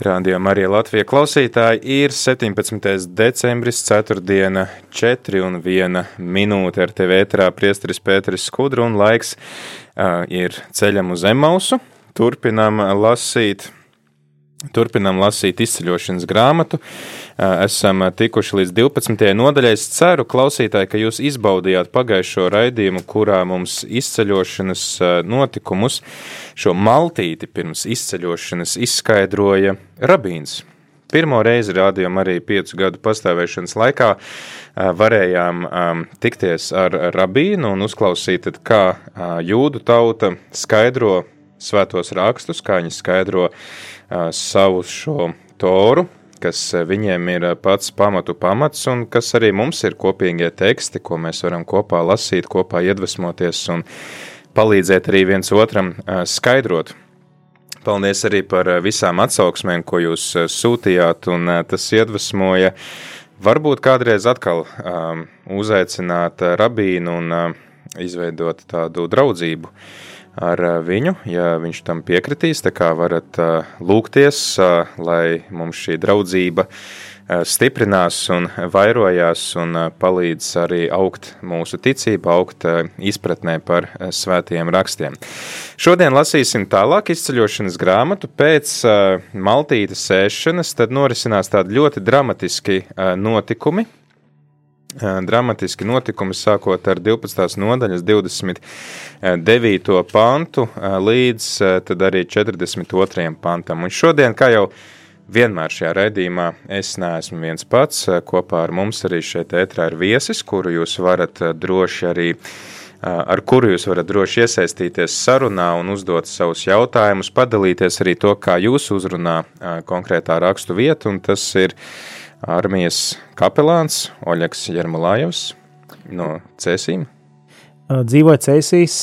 Rādījumā arī Latvijas klausītāji ir 17. decembris, 4. 4 un 1 minūte ar tevi ētrā priesteris Pēteris Skudru un laiks uh, ir ceļam uz Emausu. Turpinām lasīt Turpinām lasīt izceļošanas grāmatu. Esam tikuši līdz 12. nodaļai. Es ceru, klausītāji, ka jūs izbaudījāt pagājušo raidījumu, kurā mums izceļošanas notikumus, šo maltīti pirms izceļošanas izskaidroja rabīns. Pirmo reizi rādījām arī piecu gadu pastāvēšanas laikā. Varējām tikties ar rabīnu un uzklausīt, kā jūdu tauta skaidro svētos rakstus, kā viņi skaidro savu šo toru, kas viņiem ir pats pamatu pamats un kas arī mums ir kopīgie teksti, ko mēs varam kopā lasīt, kopā iedvesmoties un palīdzēt arī viens otram skaidrot. Paldies arī par visām atsauksmēm, ko jūs sūtījāt, un tas iedvesmoja varbūt kādreiz atkal um, uzaicināt rabīnu un uh, izveidot tādu draudzību. Uh, ar eh, viņu, ja viņš tam piekritīs. Tā kā varat eh, lūgties, eh, lai mums šī draudzība stiprinās un vairojās un palīdz arī augt mūsu ticība, augt izpratnē par svētajiem rakstiem. Šodien lasīsim tālāk izceļošanas grāmatu. Pēc maltītes sēšanas tad norisinās tādi ļoti dramatiski notikumi, dramatiski notikumi, sākot ar 12. nodaļas 29. pantu līdz tad arī 42. pantam. Un šodien, kā jau vienmēr šajā raidījumā, es neesmu viens pats, kopā ar mums arī šeit ētrā ir viesis, kuru jūs varat droši arī ar kuru jūs varat droši iesaistīties sarunā un uzdot savus jautājumus, padalīties arī to, kā jūs uzrunā konkrētā rakstu vietu, un tas ir uh, armijas kapelāns Oļegs Jermulājevs no Cēsīm. Dzīvoju Cēsīs,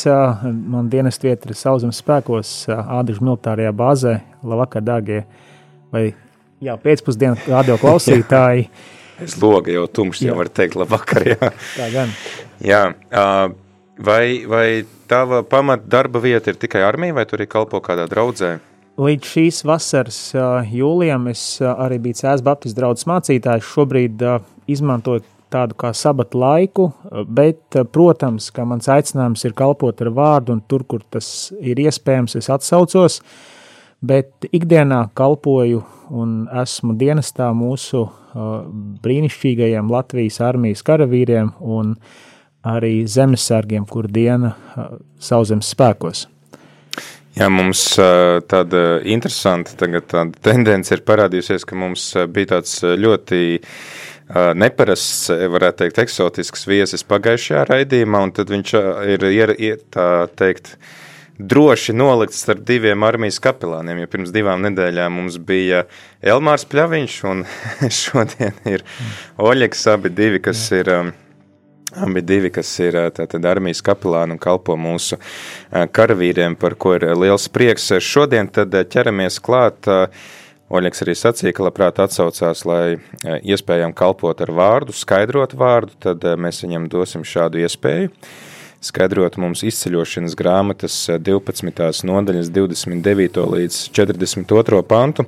man dienas vieta ir sauszemes spēkos, Ādriņš militārajā bāzē. Labvakar, dārgie, vai jā, pēcpusdienu radio klausītāji. es logu jau tumšs, jau var teikt, labvakar, jā. Tā gan. Jā, vai, vai tava pamat darba vieta ir tikai armija, vai tur ir kalpo kādā draudzē? Līdz šīs vasaras jūlijam es arī biju Cēlā Baptistu draugs mācītājs. Šobrīd izmantoju tādu kā sabatu laiku, bet, protams, ka mans aicinājums ir kalpot ar vārdu, un tur, kur tas ir iespējams, es atsaucos. Bet ikdienā kalpoju un esmu dienestā mūsu brīnišķīgajiem Latvijas armijas karavīriem un arī zemesargiem, kur diena sauszemes spēkos. Jā, mums tāda interesanta tagad tāda tendence ir parādījusies, ka mums bija tāds ļoti neparasts, varētu teikt, eksotisks viesis pagājušajā raidījumā, un tad viņš ir, ir, ir tā teikt, droši nolikts starp diviem armijas kapelāniem, jo pirms divām nedēļām mums bija Elmārs Pļaviņš, un šodien ir Oļeks, abi divi, kas ir Abi divi, kas ir tātad armijas kapelāni un kalpo mūsu karavīriem, par ko ir liels prieks. Šodien tad ķeramies klāt. Oļegs arī sacīja, ka labprāt atsaucās, lai iespējām kalpot ar vārdu, skaidrot vārdu, tad mēs viņam dosim šādu iespēju. Skaidrot mums izceļošanas grāmatas 12. nodaļas 29. līdz 42. pantu.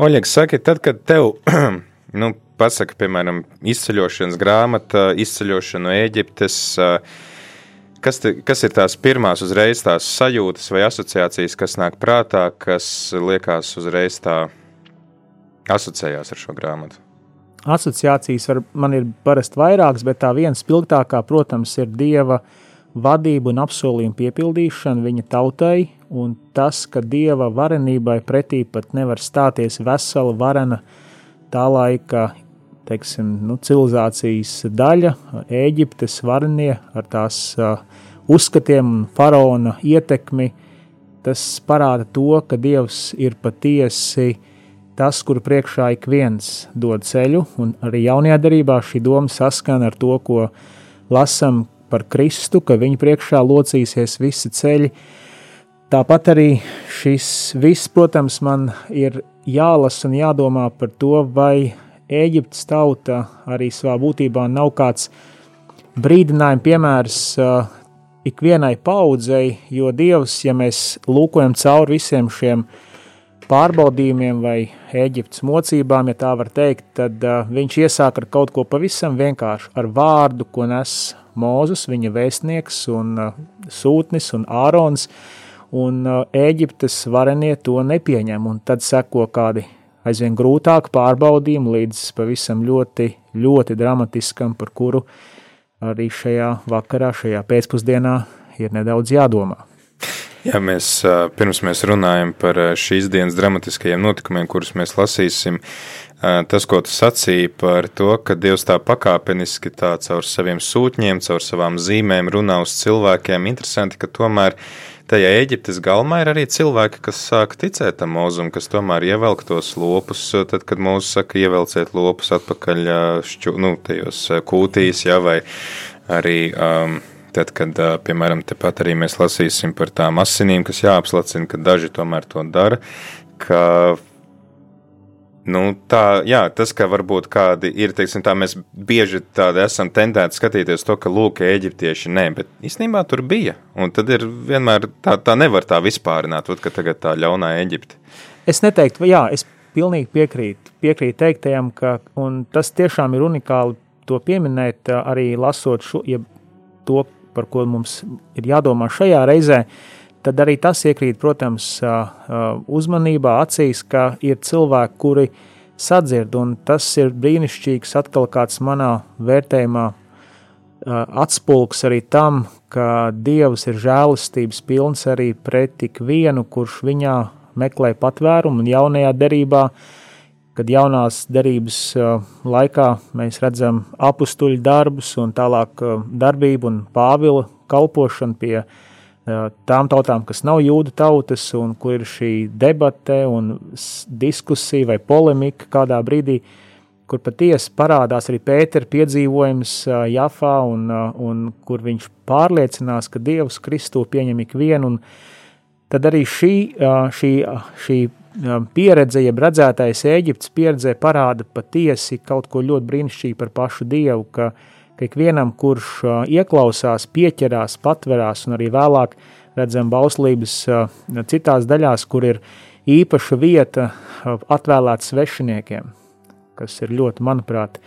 Oļegs saka, tad, kad tev, nu, pasaka, piemēram, izceļošanas grāmata, izceļošana no Eģiptes. Kas, te, kas ir tās pirmās uzreiz tās sajūtas vai asociācijas, kas nāk prātā, kas liekas uzreiz tā asociējās ar šo grāmatu? Asociācijas var, man ir parasti vairākas, bet tā viena spilgtākā, protams, ir Dieva vadība un apsolījuma piepildīšana viņa tautai, un tas, ka Dieva varenībai pretī pat nevar stāties vesela varena tā laika teiksim, nu, civilizācijas daļa, Eģiptes varenie ar tās uzskatiem un faraona ietekmi, tas parāda to, ka Dievs ir patiesi tas, kur priekšā ik viens dod ceļu, un arī jaunajā darbā šī doma saskana ar to, ko lasām par Kristu, ka viņa priekšā locīsies visi ceļi. Tāpat arī šis viss, protams, man ir jālasa un jādomā par to, vai Eģiptes tauta arī savā būtībā nav kāds brīdinājuma piemērs uh, ikvienai paudzei, jo Dievs, ja mēs lūkojam cauri visiem šiem pārbaudījumiem vai Eģiptes mocībām, ja tā var teikt, tad uh, viņš iesāk ar kaut ko pavisam vienkāršu, ar vārdu, ko nes Mūzus, viņa vēstnieks un uh, sūtnis un Ārons, un uh, Eģiptes varenie to nepieņem, un tad seko kādi aizvien grūtāk pārbaudījumi līdz pavisam ļoti, ļoti dramatiskam, par kuru arī šajā vakarā, šajā pēcpusdienā ir nedaudz jādomā. Jā, mēs pirms mēs runājam par šīs dienas dramatiskajiem notikumiem, kurus mēs lasīsim, tas, ko tu sacīji par to, ka Dievs tā pakāpeniski tā caur saviem sūtņiem, caur savām zīmēm runā uz cilvēkiem, interesanti, ka tomēr tajā Eģiptes galmā ir arī cilvēki, kas sāk ticēt tam mūzum, kas tomēr ievelk tos lopus, tad, kad mūsu saka, ievelciet lopus atpakaļ šķu, nu, tajos kūtīs, jā, vai arī um, Tad, kad, piemēram, tepat arī mēs lasīsim par tām asinīm, kas jāapslacina, ka daži tomēr to dara, ka Nu, tā, jā, tas, ka varbūt kādi ir, teiksim, tā mēs bieži tādi esam tendēti skatīties to, ka lūk, eģiptieši nē, bet īstenībā tur bija. Un tad ir vienmēr tā, tā nevar tā vispārināt, ot, ka tagad tā ļaunā Eģipte. Es neteiktu, jā, es pilnīgi piekrītu, piekrītu teiktajam, ka, tas tiešām ir unikāli to pieminēt, arī lasot šo, ja to, par ko mums ir jādomā šajā reizē, tad arī tas iekrīt, protams, uzmanībā, acīs, ka ir cilvēki, kuri sadzird, un tas ir brīnišķīgs atkal kāds manā vērtējumā atspulgs arī tam, ka Dievs ir žēlastības pilns arī pret ikvienu, kurš viņā meklē patvērumu un jaunajā derībā, kad jaunās derības laikā mēs redzam apstuļu darbus un tālāk darbību un Pāvila kalpošanu pie tām tautām, kas nav jūda tautas, un kur ir šī debate un diskusija vai polemika kādā brīdī, kur patiesi parādās arī Pētera piedzīvojums Jafā, un, un kur viņš pārliecinās, ka Dievs Kristu pieņem ikvienu, un tad arī šī, šī, šī pieredze, jeb redzētais Eģiptes pieredzē parāda patiesi kaut ko ļoti brīnišķīgu par pašu Dievu, ka, ka ikvienam, kurš ieklausās, pieķerās, patverās un arī vēlāk redzam bauslības citās daļās, kur ir īpaša vieta atvēlēta svešiniekiem, kas ir ļoti, manuprāt,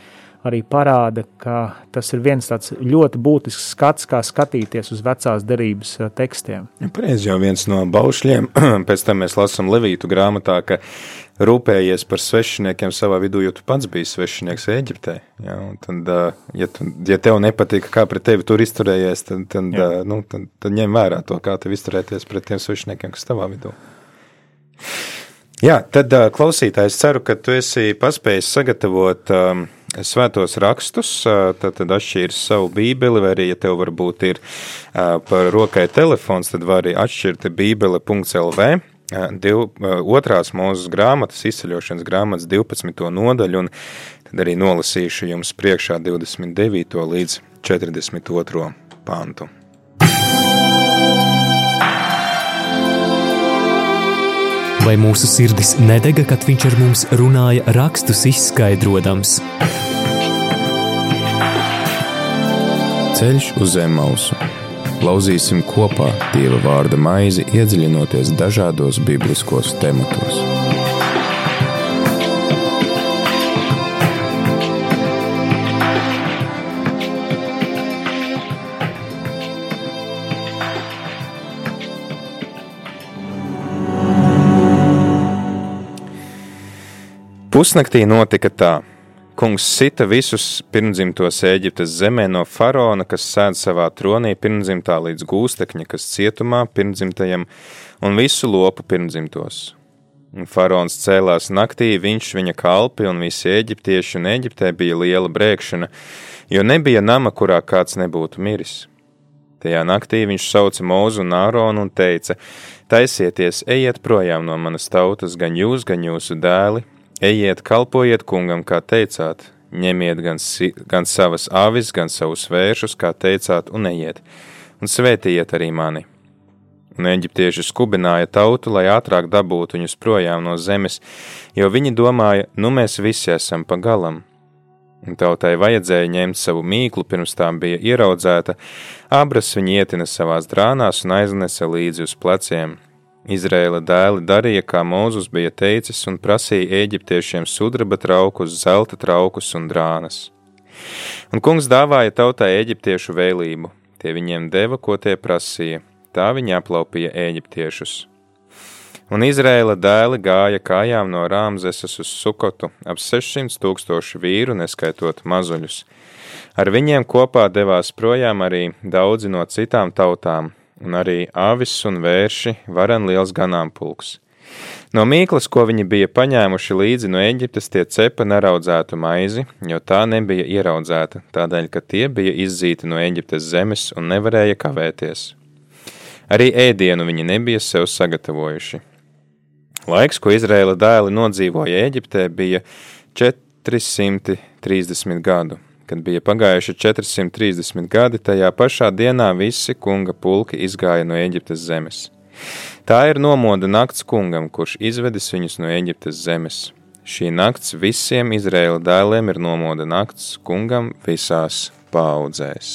arī parāda, ka tas ir viens tāds ļoti būtisks skats, kā skatīties uz vecās derības tekstiem. Pareizi jau viens no baušļiem, pēc tam mēs lasām Levītu grāmatā, ka rūpējies par svešiniekiem savā vidū, jo tu pats biji svešinieks Eģiptē. Ja, tad, ja, tu, ja tev nepatīk, kā pret tevi tur izturējies, tad, tad, nu, tad, tad ņem vērā to, kā tev izturēties pret tiem svešiniekiem, kas tavā vidū. Jā, tad klausītājs ceru, ka tu esi paspējis sagatavot um, svētos rakstus, tad, tad atšķirs savu bībeli, vai arī, ja tev varbūt ir par rokai telefons, tad var arī atšķirt bībele.lv. Div, otrās mūzes grāmatas, izceļošanas grāmatas 12. nodaļu, un tad arī nolasīšu jums priekšā 29. līdz 42. pantu. Vai mūsu sirdis nedega, kad viņš ar mums runāja, rakstus izskaidrojams? Ceļš uz zem mausu. Lauzīsim kopā Dieva vārda maizi, iedziļinoties dažādos bibliskos tematos. Pusnaktī notika tā. Kungs sita visus pirmdzimtos Eģiptes zemē no faraona, kas sēž savā tronī pirmdzimtā līdz gūstekņa, kas cietumā pirmdzimtajam, un visu lopu pirmdzimtos. Un faraons cēlās naktī, viņš, viņa kalpi un visi eģiptieši un Eģiptē bija liela brēkšana, jo nebija nama, kurā kāds nebūtu miris. Tajā naktī viņš sauca Mūzu un Āronu un teica: Taisieties, ejiet projām no manas tautas, gan jūs, gan jūsu dēli, ejiet, kalpojiet kungam, kā teicāt, ņemiet gan, si gan savas avis, gan savus vēršus, kā teicāt, un ejiet, un svētījiet arī mani un eģiptieši skubināja tautu, lai ātrāk dabūtu viņus projām no zemes, jo viņi domāja, nu mēs visi esam pa galam. Un tautai vajadzēja ņemt savu mīklu, pirms tām bija ieraudzēta, abras viņi ietina savās drānās un aiznesa līdzi uz pleciem. Izrēla dēli darīja, kā Mūzus bija teicis, un prasīja eģiptiešiem sudraba traukus, zelta traukus un drānas. Un kungs dāvāja tautai eģiptiešu vēlību, tie viņiem deva, ko tie prasīja tā viņi aplaupīja eģiptiešus. Un Izrēla dēli gāja kājām no Rāmzesas uz Sukotu, ap 600 tūkstoši vīru, neskaitot mazuļus. Ar viņiem kopā devās projām arī daudzi no citām tautām, un arī avis un vērši varen liels ganāmpulks. No mīklas, ko viņi bija paņēmuši līdzi no Eģiptes, tie cepa neraudzētu maizi, jo tā nebija ieraudzēta, tādēļ, ka tie bija izzīti no Eģiptes zemes un nevarēja kavēties. Arī ēdienu viņi nebija sev sagatavojuši. Laiks, ko Izraēla dēli nodzīvoja Eģiptē, bija 430 gadu. Kad bija pagājuši 430 gadi, tajā pašā dienā visi kunga pulki izgāja no Eģiptes zemes. Tā ir nomoda nakts kungam, kurš izvedis viņus no Eģiptes zemes. Šī nakts visiem Izraēla dēliem ir nomoda nakts kungam visās paudzēs.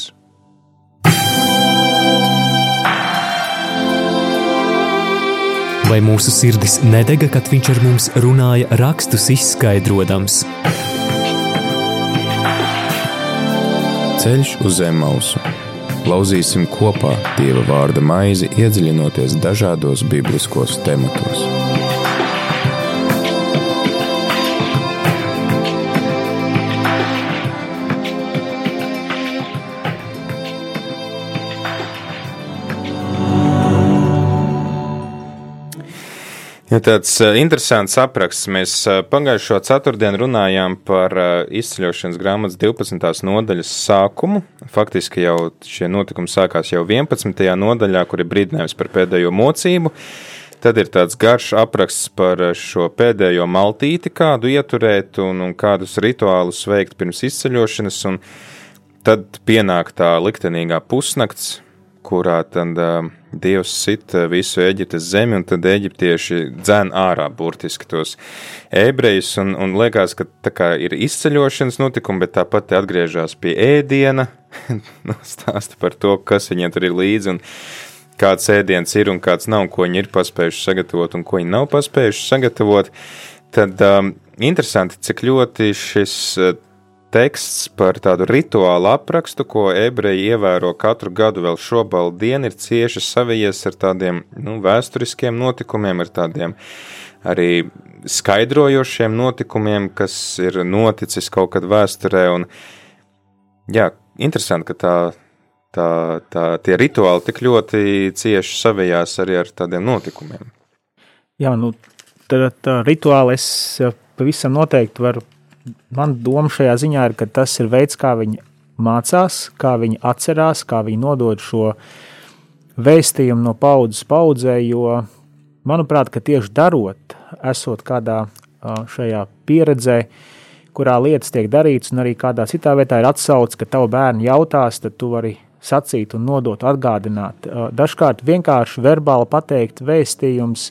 vai mūsu sirdis nedega, kad viņš ar mums runāja, rakstus izskaidrojams. Ceļš uz zem mausu. Lauzīsim kopā Dieva vārda maizi, iedziļinoties dažādos bibliskos tematos. Tāds interesants apraksts. Mēs pagājušo ceturtdienu runājām par izceļošanas grāmatas 12. nodaļas sākumu. Faktiski jau šie notikumi sākās jau 11. nodaļā, kur ir brīdinājums par pēdējo mocību. Tad ir tāds garš apraksts par šo pēdējo maltīti, kādu ieturēt un, un kādus rituālus veikt pirms izceļošanas. Tad pienāk tā liktenīgā pusnakts, kurā tad uh, Dievs sit visu Eģiptes zemi, un tad eģiptieši dzēn ārā burtiski tos ebrejus, un, un liekas, ka tā kā ir izceļošanas notikumi, bet tāpat atgriežas pie ēdiena, nu, stāsta par to, kas viņiem tur ir līdzi, un kāds ēdiens ir un kāds nav, ko viņi ir paspējuši sagatavot un ko viņi nav paspējuši sagatavot, tad um, interesanti, cik ļoti šis teksts par tādu rituālu aprakstu, ko ebreji ievēro katru gadu vēl šobrīd dienu, ir cieši savijies ar tādiem nu, vēsturiskiem notikumiem, ar tādiem arī skaidrojošiem notikumiem, kas ir noticis kaut kad vēsturē. Un, jā, interesanti, ka tā, tā, tā, tie rituāli tik ļoti cieši savijās arī ar tādiem notikumiem. Jā, nu, tā rituāli es pavisam noteikti varu man doma šajā ziņā ir, ka tas ir veids, kā viņi mācās, kā viņi atcerās, kā viņi nodod šo vēstījumu no paudzes paudzē, jo, manuprāt, ka tieši darot, esot kādā šajā pieredzē, kurā lietas tiek darītas, un arī kādā citā vietā ir atsauce, ka tavu bērnu jautās, tad tu vari sacīt un nodot, atgādināt. Dažkārt vienkārši verbāli pateikt vēstījums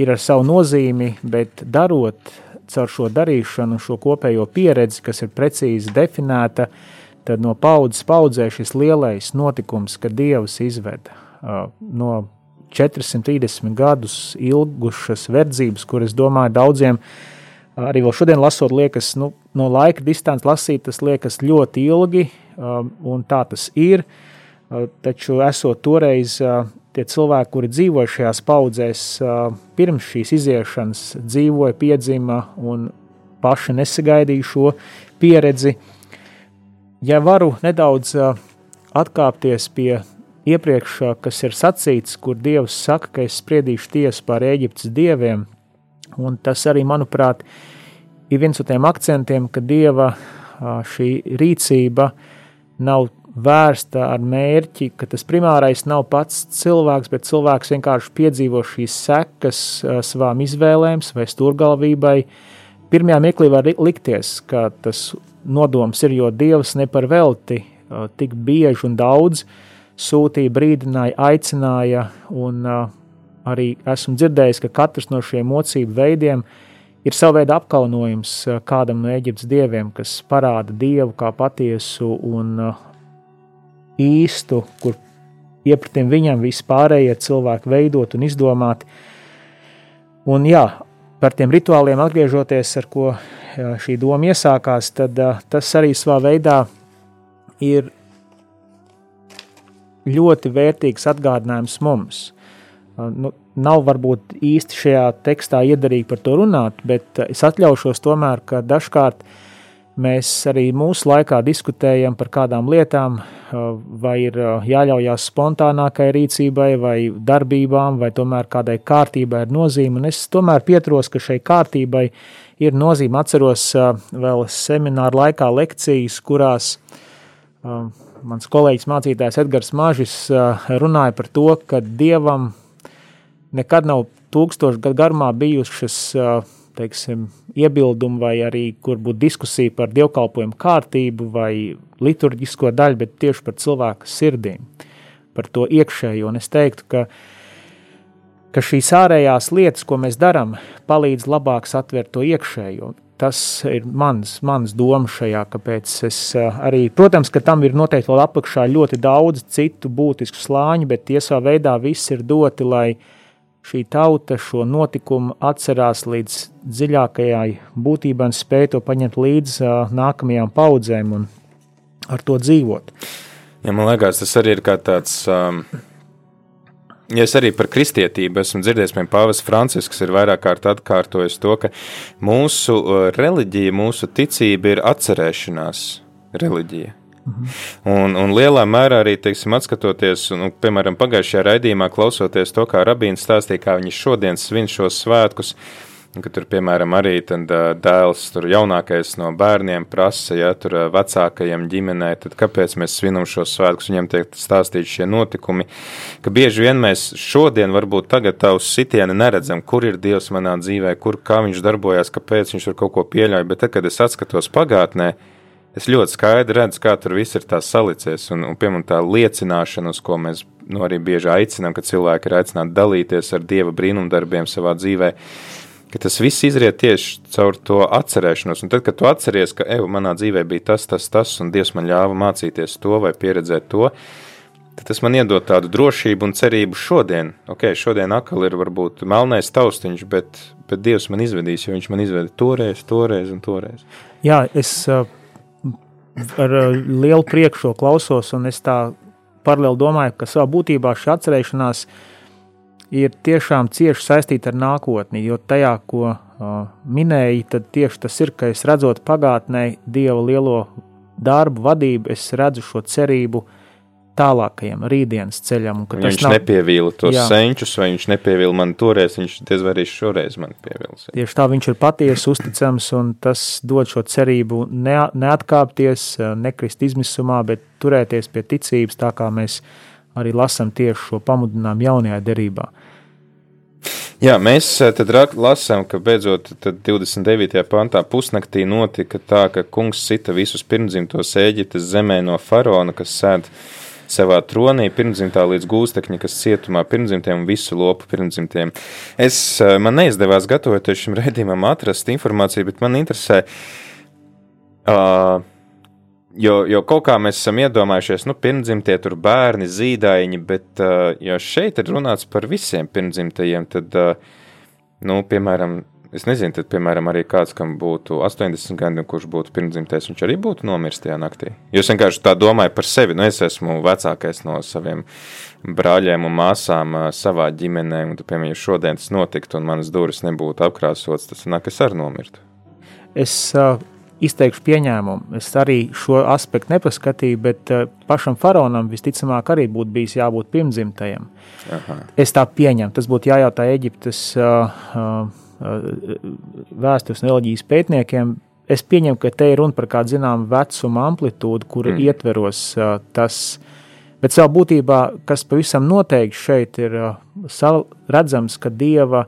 ir ar savu nozīmi, bet darot, caur šo darīšanu, šo kopējo pieredzi, kas ir precīzi definēta, tad no paudzes paudzē šis lielais notikums, kad Dievs izved no 430 gadus ilgušas verdzības, kuras, domāju, daudziem arī vēl šodien lasot, liekas, nu, no laika distances lasīt, tas liekas ļoti ilgi, un tā tas ir. Taču, esot toreiz tie cilvēki, kuri dzīvoja šajās paudzēs, pirms šīs iziešanas, dzīvoja, piedzima un paši nesagaidīja šo pieredzi. Ja varu nedaudz atkāpties pie iepriekš, kas ir sacīts, kur Dievs saka, ka es spriedīšu tiesu pār Eģiptes dieviem, Un tas arī, manuprāt, ir viens no tiem akcentiem, ka Dieva šī rīcība nav vērsta ar mērķi, ka tas primārais nav pats cilvēks, bet cilvēks vienkārši piedzīvo šīs sekas savām izvēlēm vai stūrgalvībai. Pirmajā mirklī var likties, ka tas nodoms ir, jo Dievs ne par velti tik bieži un daudz sūtīja, brīdināja, aicināja, un arī esmu dzirdējis, ka katrs no šiem mocību veidiem ir sava veida apkaunojums kādam no Eģiptes dieviem, kas parāda Dievu kā patiesu un īstu, kur iepratim viņam vispārējie cilvēki veidot un izdomāt. Un jā, par tiem rituāliem atgriežoties, ar ko šī doma iesākās, tad tas arī savā veidā ir ļoti vērtīgs atgādinājums mums. Nu, nav varbūt īsti šajā tekstā iedarīgi par to runāt, bet es atļaušos tomēr, ka dažkārt Mēs arī mūsu laikā diskutējam par kādām lietām, vai ir jāļaujās spontānākai rīcībai, vai darbībām, vai tomēr kādai kārtībai ir nozīme. Un es tomēr pieturos, ka šai kārtībai ir nozīme. Atceros vēl semināru laikā lekcijas, kurās mans kolēģis mācītājs Edgars Mažis runāja par to, ka Dievam nekad nav tūkstošu gadu garumā bijušas teiksim, iebildumu vai arī kur būtu diskusija par dievkalpojumu kārtību vai liturģisko daļu, bet tieši par cilvēku sirdīm, par to iekšējo. Un es teiktu, ka, ka šīs ārējās lietas, ko mēs darām, palīdz labāk satvert to iekšējo. Tas ir mans, mans doma šajā, kāpēc es arī, protams, ka tam ir noteikti vēl apakšā ļoti daudz citu būtisku slāņu, bet tiesā veidā viss ir doti, lai uh, šī tauta šo notikumu atcerās līdz dziļākajai būtībai un spēj to paņemt līdzi nākamajām paudzēm un ar to dzīvot. Ja, man liekas, tas arī ir kā tāds. Um... Ja es arī par kristietību esmu dzirdējis, piemēram, Pāvils Francisks ir vairāk kārt atkārtojis to, ka mūsu reliģija, mūsu ticība ir atcerēšanās reliģija. Un, un lielā mērā arī, teiksim, atskatoties, nu, piemēram, pagājušajā raidījumā, klausoties to, kā rabīns stāstīja, kā viņi šodien svin šos svētkus, ka tur, piemēram, arī tad, dēls, tur jaunākais no bērniem prasa, ja tur vecākajiem ģimenē, tad kāpēc mēs svinam šos svētkus, viņam tiek stāstīti šie notikumi, ka bieži vien mēs šodien, varbūt tagad tā uz sitieni neredzam, kur ir Dievs manā dzīvē, kur, kā viņš darbojās, kāpēc viņš tur kaut ko pieļauj, bet tad, kad es atskatos pagātnē, es ļoti skaidri redzu, kā tur viss ir salicies. Un, un piemēram, tā liecināšana, uz ko mēs nu, arī bieži aicinām, ka cilvēki ir aicināti dalīties ar dieva brīnumdarbiem savā dzīvē. Tas viss izriet tieši caur to atcerēšanos. Un tad, kad tu atceries, ka, ej, manā dzīvē bija tas, tas, tas, un Dievs man ļāva mācīties to vai pieredzēt to, tad tas man iedod tādu drošību un cerību šodien. Ok, šodien atkal ir varbūt melnais taustiņš, bet, bet Dievs man izvedīs, jo Viņš man izveda toreiz, toreiz un toreiz. Jā, es uh ar eh, lielu prieku šo klausos, un es tā paralēli domāju, ka savā būtībā šī atcerēšanās ir tiešām cieši saistīta ar nākotni, jo tajā, ko uh, minēji, tad tieši tas ir, ka es redzot pagātnē Dieva lielo darbu, vadību, es redzu šo cerību uh, tālākajam rītdienas ceļam. Viņš nav... nepievīla tos jā. senčus, vai viņš nepievīla man toreiz, viņš diez vai arī šoreiz man pievils. Tieši tā viņš ir patiesi uzticams, un tas dod šo cerību ne, neatkāpties, nekrist izmisumā, bet turēties pie ticības, tā kā mēs arī lasām tieši šo pamudinājumu jaunajā derībā. Jā, mēs eh, tad lasām, ka beidzot 29. pantā pusnaktī notika tā, ka kungs sita visus pirmdzimtos Ēģiptes zemē no faraona, kas sēd savā tronī, pirmdzimtā līdz gūstekņa, kas cietumā pirmdzimtiem un visu lopu pirmdzimtiem. Es, eh, man neizdevās gatavoties šim redzījumam atrast informāciju, bet man interesē, uh, jo, jo kaut kā mēs esam iedomājušies, nu, pirmdzimtie tur bērni, zīdaiņi, bet uh, ja šeit ir runāts par visiem pirmdzimtajiem, tad, uh, nu, piemēram, Es nezinu, tad, piemēram, arī kāds, kam būtu 80 gadi, kurš būtu pirmdzimtais, viņš arī būtu nomiris tajā naktī. Jūs vienkārši tā domājat par sevi. Nu, es esmu vecākais no saviem brāļiem un māsām savā ģimenē, un, tu, piemēram, ja šodien tas notiktu un manas durvis nebūtu apkrāsotas, tas nāk, es arī nomirtu. Es uh, izteikšu pieņēmumu. Es arī šo aspektu nepaskatīju, bet uh, pašam faraonam visticamāk arī būtu bijis jābūt pirmdzimtajam. Aha. Es tā pieņemu. Tas būtu jājautā Eģiptes. Uh, uh, vēstures un reliģijas pētniekiem. Es pieņemu, ka te ir runa par kādu zināmu vecumu amplitūdu, kura mm. ietveros tas, bet savā būtībā, kas pavisam noteikti šeit ir redzams, ka Dieva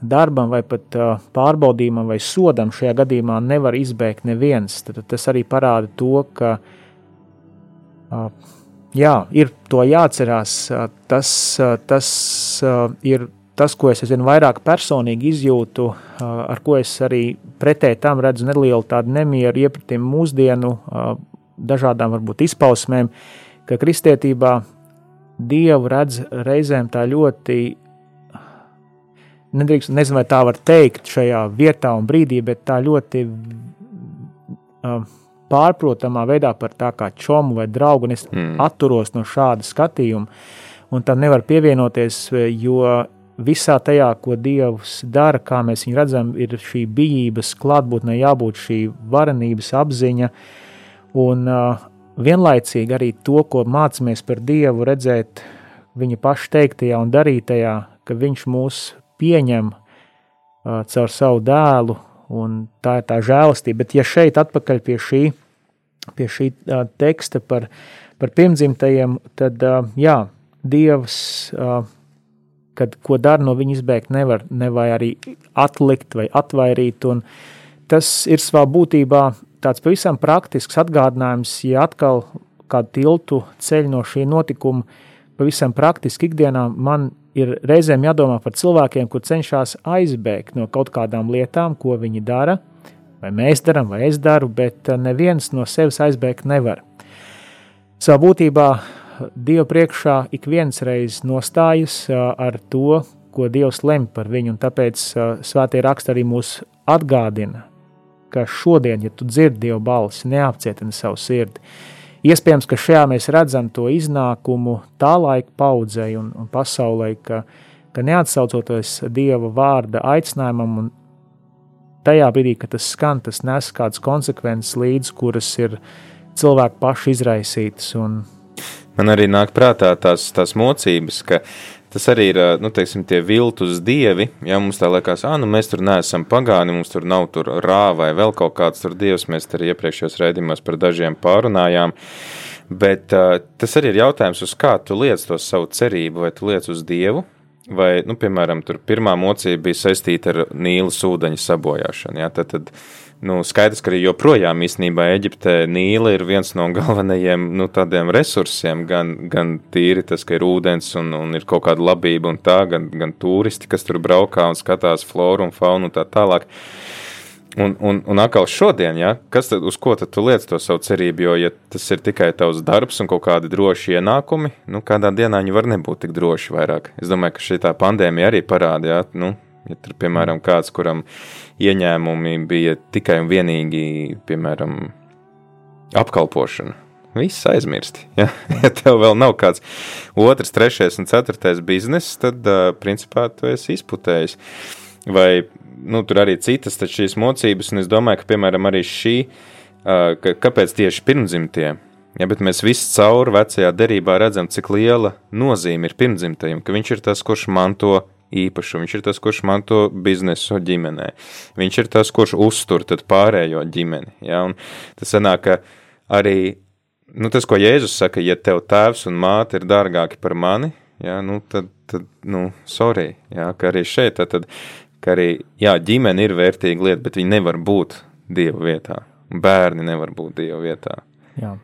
darbam vai pat pārbaudījumam vai sodam šajā gadījumā nevar izbēgt neviens. Tad tas arī parāda to, ka jā, ir to jāatcerās. Tas, tas ir tas, ko es aizvien vairāk personīgi izjūtu, ar ko es arī pretēji tam redzu nelielu tādu nemieru iepratīm mūsdienu dažādām varbūt izpausmēm, ka kristietībā Dievu redz reizēm tā ļoti, nedrīkst, nezinu, vai tā var teikt šajā vietā un brīdī, bet tā ļoti pārprotamā veidā par tā kā čomu vai draugu, un es mm. atturos no šāda skatījuma, un tam nevar pievienoties, jo visā tajā, ko Dievs dara, kā mēs viņu redzam, ir šī bijības klātbūtne, jābūt šī varenības apziņa, un uh, vienlaicīgi arī to, ko mācāmies par Dievu, redzēt viņa paša teiktajā un darītajā, ka viņš mūs pieņem uh, caur savu dēlu, un tā ir tā žēlastība. Bet ja šeit atpakaļ pie šī, pie šī uh, teksta par, par pirmdzimtajiem, tad uh, jā, Dievs uh, kad ko dara no viņa izbēgt nevar, nevajag arī atlikt vai atvairīt, tas ir savā būtībā tāds pavisam praktisks atgādinājums, ja atkal kādu tiltu ceļ no šī notikuma, pavisam praktiski ikdienā man ir reizēm jādomā par cilvēkiem, kur cenšas aizbēgt no kaut kādām lietām, ko viņi dara, vai mēs darām, vai es daru, bet neviens no sevis aizbēgt nevar. Savā būtībā Dieva priekšā ik viens reiz nostājas ar to, ko Dievs lemj par viņu, un tāpēc svētie raksti arī mūs atgādina, ka šodien, ja tu dzirdi Dieva balsi, neapcietini savu sirdi. Iespējams, ka šajā mēs redzam to iznākumu tā laika paudzei un, un pasaulē, ka, ka neatsaucoties Dieva vārda aicinājumam un tajā brīdī, kad tas skan, tas nes kādas konsekvences līdzi, kuras ir cilvēku paši izraisītas. Un, Man arī nāk prātā tās, tās mocības, ka tas arī ir nu, teiksim, tie viltus dievi. Ja mums tā liekas, ah, nu mēs tur neesam pagāni, mums tur nav tur rā vai vēl kaut kāds tur dievs, mēs arī iepriekšējos raidījumos par dažiem pārunājām. Bet uh, tas arī ir jautājums, uz kā tu liec to savu cerību, vai tu liec uz dievu, vai, nu, piemēram, tur pirmā mocība bija saistīta ar Nīlas ūdeņa sabojāšanu. Ja? Tad, tad Nu, skaidrs, ka arī joprojām īstenībā Eģiptē Nīla ir viens no galvenajiem nu, tādiem resursiem, gan, gan tīri tas, ka ir ūdens un, un ir kaut kāda labība un tā, gan, gan turisti, kas tur braukā un skatās floru un faunu un tā tālāk. Un, un, un atkal šodien, ja, kas tad, uz ko tad tu liec to savu cerību, jo, ja tas ir tikai tavs darbs un kaut kādi droši ienākumi, nu, kādā dienā viņi var nebūt tik droši vairāk. Es domāju, ka šī pandēmija arī parāda, ja, nu, Ja tur, piemēram, kāds, kuram ieņēmumi bija tikai un vienīgi, piemēram, apkalpošana, viss aizmirsti. Ja? ja tev vēl nav kāds otrs, trešais un ceturtais bizness, tad, principā, tu esi izputējis. Vai, nu, tur arī citas šīs mocības, un es domāju, ka, piemēram, arī šī, kāpēc tieši pirmdzimtie, Ja, bet mēs visi cauri vecajā derībā redzam, cik liela nozīme ir pirmdzimtajam, ka viņš ir tas, kurš manto īpašumu. Viņš ir tas, kurš manto biznesu ģimenē. Viņš ir tas, kurš uztur pārējo ģimeni. Ja? Un tas sanāk, ka arī nu, tas, ko Jēzus saka, ja tev tēvs un māte ir dārgāki par mani, ja, nu, tad, tad nu, sorry, ja, ka arī šeit, tad, ka arī, jā, ģimene ir vērtīga lieta, bet viņi nevar būt Dieva vietā. Bērni nevar būt Dieva vietā. Jā.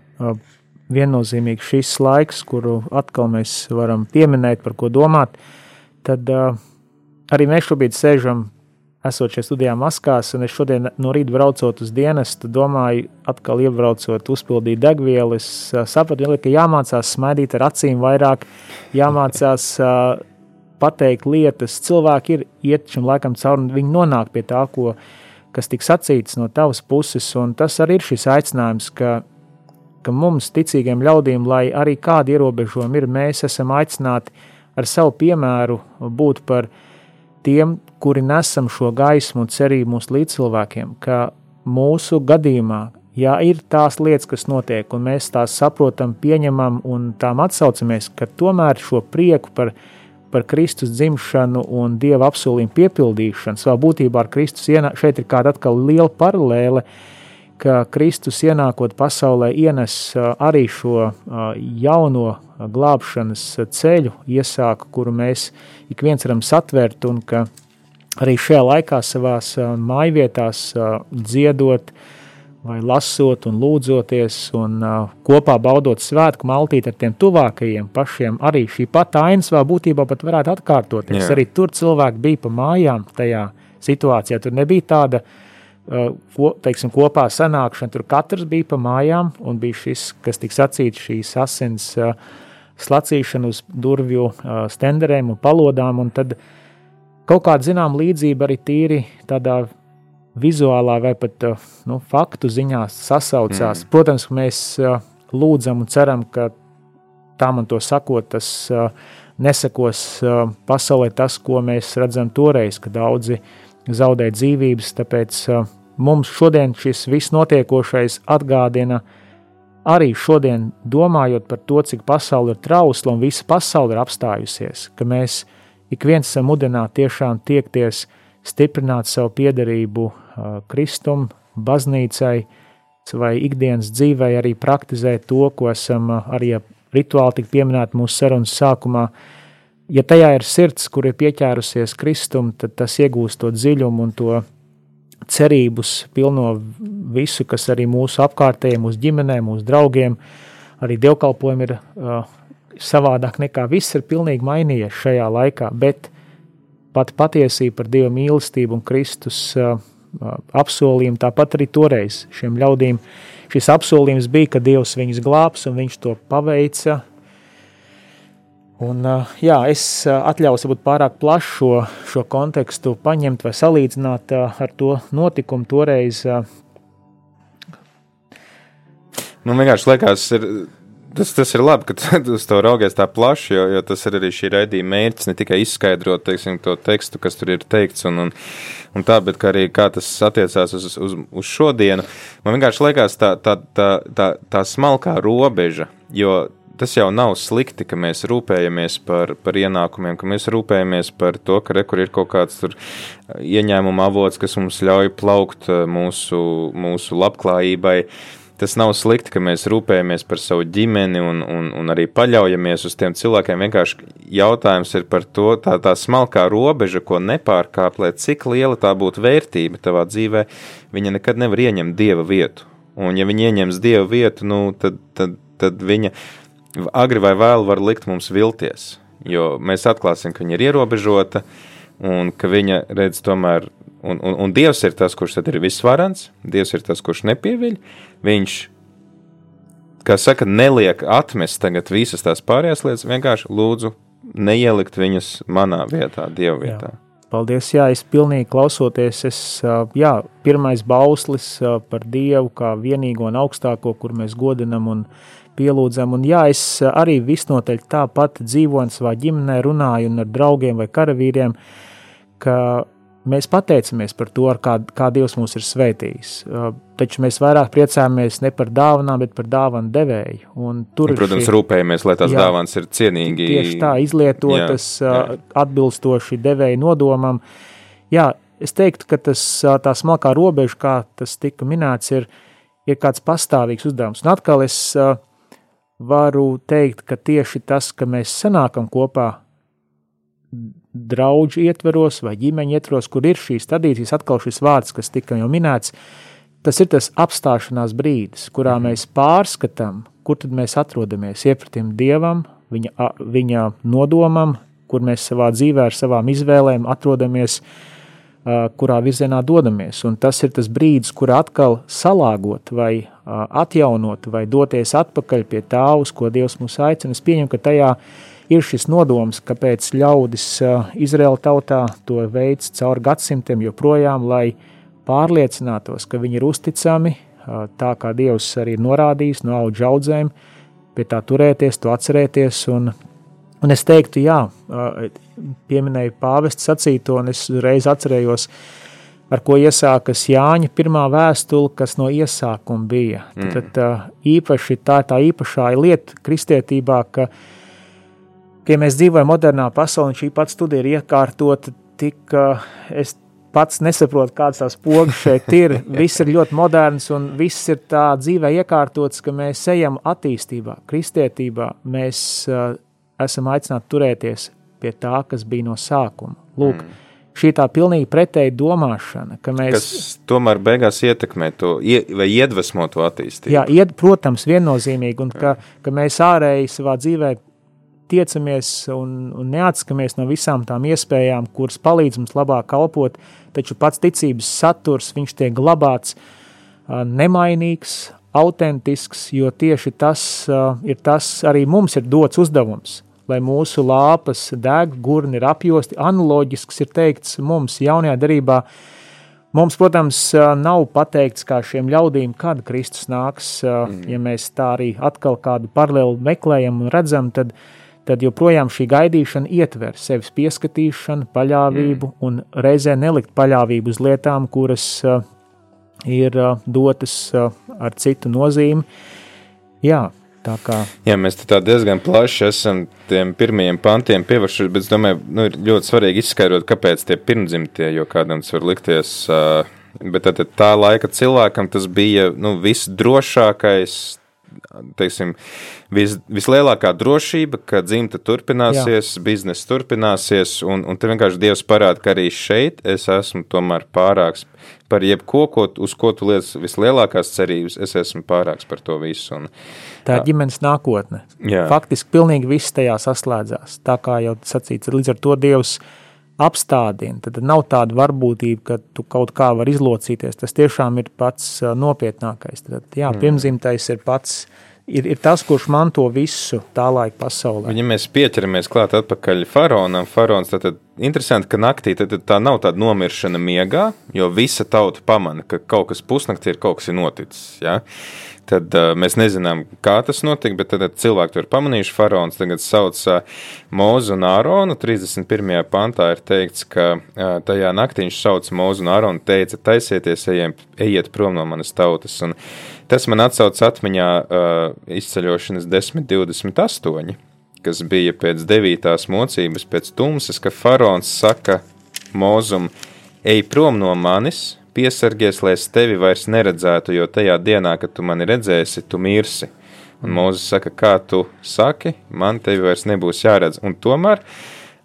Viennozīmīgi šis laiks, kuru atkal mēs varam pieminēt, par ko domāt, uh, tad uh, arī mēs šobrīd sēžam, esot šajā studijā maskās, un es šodien no rīta braucot uz dienestu, domāju, atkal iebraucot, uzpildīt degvielu. Es uh, sapratu, ka jāmācās smaidīt ar acīm vairāk, jāmācās uh, pateikt lietas. Cilvēki ir iet šim laikam cauri, un viņi nonāk pie tā, ko, kas tiks sacīts no tavas puses, un tas arī ir šis aicinājums, ka ka mums, ticīgiem ļaudīm, lai arī kādi ierobežojumi ir, mēs esam aicināti ar savu piemēru būt par tiem, kuri nesam šo gaismu un cerību mūsu līdzcilvēkiem, ka mūsu gadījumā, ja ir tās lietas, kas notiek, un mēs tās saprotam, pieņemam un tām atsaucamies, ka tomēr šo prieku par, par Kristus dzimšanu un Dieva apsolījumu piepildīšanu, savā būtībā ar Kristus ienā, šeit ir kāda atkal liela paralēle, ka Kristus ienākot pasaulē ienes arī šo jauno glābšanas ceļu, iesāku, kuru mēs ik viens varam satvert, un ka arī šajā laikā savās mājvietās dziedot, vai lasot un lūdzoties un kopā baudot svētku maltīt ar tiem tuvākajiem pašiem, arī šī pati aina savā būtībā pat varētu atkārtoties. Jā. Arī tur cilvēki bija pa mājām tajā situācijā. Tur nebija tāda uh, ko, teiksim, kopā sanākšana, tur katrs bija pa mājām un bija šis, kas tika sacīts, šīs asins uh, slacīšana uz durvju uh, stenderēm un palodām, un tad kaut kāda zinām līdzība arī tīri tādā vizuālā vai pat eh, nu, faktu ziņā sasaucās. Mm. Protams, mēs eh, lūdzam un ceram, ka tā man to sakot, tas eh, nesakos pasaulē tas, ko mēs redzam toreiz, kad daudzi zaudē dzīvības. Tāpēc mums šodien šis viss notiekošais atgādina arī šodien, domājot par to, cik pasaule ir trausla un visa pasaule ir apstājusies, ka mēs ik viens esam mudināti tiešām tiekties, stiprināt savu piederību Kristum, baznīcai, vai ikdienas dzīvē arī praktizēt to, ko esam arī rituāli tik pieminēti mūsu sarunas sākumā. Ja tajā ir sirds, kur ir pieķērusies Kristum, tad tas iegūst to dziļumu un to cerības pilno visu, kas arī mūsu apkārtējiem, mūsu ģimenēm, mūsu draugiem, arī dievkalpojumi ir uh, savādāk nekā viss ir pilnīgi mainījies šajā laikā, bet pat patiesība par Dieva mīlestību un Kristus uh, apsolījumu. Tāpat arī toreiz šiem ļaudīm šis apsolījums bija, ka Dievs viņus glābs un viņš to paveica. Un, jā, es atļauju būt pārāk plašu šo, šo kontekstu paņemt vai salīdzināt ar to notikumu toreiz. Man vienkārši liekas, ir Tas, tas ir labi, ka tu uz to raugies tā plaši, jo, jo tas ir arī šī raidījuma mērķis. Ne tikai izskaidrot teiksim, to tekstu, kas tur ir teikts, un, un, un tā, bet arī kā tas attiecās uz, uz, uz šodienu. Man vienkārši liekas tā, tā, tā, tā, tā smalkā robeža, jo tas jau nav slikti, ka mēs rūpējamies par, par ienākumiem, ka mēs rūpējamies par to, ka rekur ir kaut kāds ieņēmuma avots, kas mums ļauj plaukt mūsu, mūsu labklājībai. Tas nav slikti, ka mēs rūpējamies par savu ģimeni un, un, un arī paļaujamies uz tiem cilvēkiem. Vienkārši jautājums ir par to, tā, tā smalkā robeža, ko nepārkāpt, lai cik liela tā būtu vērtība tavā dzīvē, viņa nekad nevar ieņemt dieva vietu. Un, ja viņa ieņems dieva vietu, nu, tad, tad, tad viņa agri vai vēlu var likt mums vilties. Jo mēs atklāsim, ka viņa ir ierobežota un ka viņa redz tomēr Un, un, un Dievs ir tas, kurš ir visvarants, Dievs ir tas, kurš nepieviļ. Viņš, kā saka, neliek atmest tagad visas tās pārējās lietas, vienkārši lūdzu neielikt viņus manā vietā, Dieva vietā. Jā. Paldies, jā, es pilnīgi klausoties, es, jā, pirmais bauslis par Dievu kā vienīgo un augstāko, kur mēs godinam un pielūdzam, un jā, es arī visnotaļ tāpat dzīvoju savā ģimenē, runāju un ar draugiem vai karavīriem, ka mēs pateicamies par to, kā, kā Dievs mūs ir svētījis. Uh, taču mēs vairāk priecājamies ne par dāvanām, bet par dāvanu devēju. Un tur, un, protams, šī, rūpējamies, lai tās jā, dāvanas ir cienīgi. Tieši tā, izlietotas jā, uh, jā. atbilstoši devēju nodomam. Jā, es teiktu, ka tas, uh, tā smalkā robeža, kā tas tika minēts, ir, ir kāds pastāvīgs uzdevums. Un atkal es varu teikt, ka tieši tas, ka mēs sanākam kopā draugu ietveros vai ģimeņa ietveros, kur ir šīs tradīcijas, atkal šis vārds, kas tika jau minēts, tas ir tas apstāšanās brīdis, kurā mhm. mēs pārskatām, kur tad mēs atrodamies, iepratim Dievam, viņa, viņa nodomam, kur mēs savā dzīvē ar savām izvēlēm atrodamies, kurā virzienā dodamies. Un tas ir tas brīdis, kur atkal salāgot vai atjaunot vai doties atpakaļ pie tā, uz ko Dievs mūs aicina. Es pieņemu, ka tajā ir šis nodoms, kāpēc ļaudis Izraēla tautā to veids cauri gadsimtiem joprojām, lai pārliecinātos, ka viņi ir uzticami, tā kā Dievs arī ir norādījis no auga audzēm, pie tā turēties, to atcerēties. Un, un es teiktu, jā, pieminēju pāvestu sacīto, un es reiz atcerējos, ar ko iesākas Jāņa pirmā vēstule, kas no iesākuma bija. Mm. Tad, īpaši tā ir tā īpašā lieta kristietībā, ka ka ja mēs dzīvojam modernā pasaulē, un šī pati studija ir iekārtota tik, es pats nesaprotu, kādas tās pogas šeit ir. Viss ir ļoti moderns un viss ir tā dzīvē iekārtots, ka mēs ejam attīstībā, kristietībā. Mēs uh, esam aicināti turēties pie tā, kas bija no sākuma. Lūk, mm šī tā pilnīgi pretēji domāšana, ka mēs. Kas tomēr beigās ietekmē to vai iedvesmo to attīstību. Jā, ied, protams, viennozīmīgi, un ka, ka mēs ārēji savā dzīvē tiecamies un, un neatskamies no visām tām iespējām, kuras palīdz mums labāk kalpot, taču pats ticības saturs, viņš tiek glabāts nemainīgs, autentisks, jo tieši tas ir tas arī mums ir dots uzdevums lai mūsu lāpas deg, gurni ir apjosti. Analoģisks ir teikts mums jaunajā darībā. Mums, protams, nav pateikts, kā šiem ļaudīm, kad Kristus nāks. Mm. Ja mēs tā arī atkal kādu paralēlu meklējam un redzam, tad, tad joprojām šī gaidīšana ietver sevis pieskatīšanu, paļāvību mm. un reizē nelikt paļāvību uz lietām, kuras ir dotas ar citu nozīmi. Jā, Kā... Jā, mēs tā diezgan plaši esam tiem pirmajiem pantiem pievērsušies, bet es domāju, nu, ir ļoti svarīgi izskaidrot, kāpēc tie pirmdzimtie, jo kādam tas var likties. Uh, bet tad, tā laika cilvēkam tas bija nu, visdrošākais teiksim, vis, vislielākā drošība, ka dzimta turpināsies, Jā. biznesa turpināsies, un, un te vienkārši Dievs parāda, ka arī šeit es esmu tomēr pārāks par jebko, ko, uz ko tu liec vislielākās cerības, es esmu pārāks par to visu. Un, tā ir ģimenes nākotne. Jā. Faktiski pilnīgi viss tajā saslēdzās. Tā kā jau sacīts, līdz ar to Dievs apstādina, tad nav tāda varbūtība, ka tu kaut kā var izlocīties. Tas tiešām ir pats nopietnākais. Tad, jā, mm. pirmzimtais ir pats ir, ir tas, kurš manto visu tā laika pasaulē. Ja mēs pieķeramies klāt atpakaļ faraonam, faraons, tad, tad interesanti, ka naktī tad, tad tā nav tāda nomiršana miegā, jo visa tauta pamana, ka kaut kas pusnaktī ir kaut kas ir noticis. Ja? Tad uh, mēs nezinām, kā tas notika, bet tad, tad cilvēki to ir pamanījuši. Faraons tagad sauc uh, Mūzu un Āronu. 31. pantā ir teikts, ka uh, tajā naktī viņš sauc Mūzu un Āronu, teica, taisieties, ejiem, ejiet prom no manas tautas. Un tas man atsauc atmiņā uh, izceļošanas 1028, kas bija pēc devītās mocības, pēc tumsas, ka Faraons saka Mūzum, ej prom no manis, piesargies, lai es tevi vairs neredzētu, jo tajā dienā, kad tu mani redzēsi, tu mirsi. Un Mozus saka, kā tu saki, man tevi vairs nebūs jāredz. Un tomēr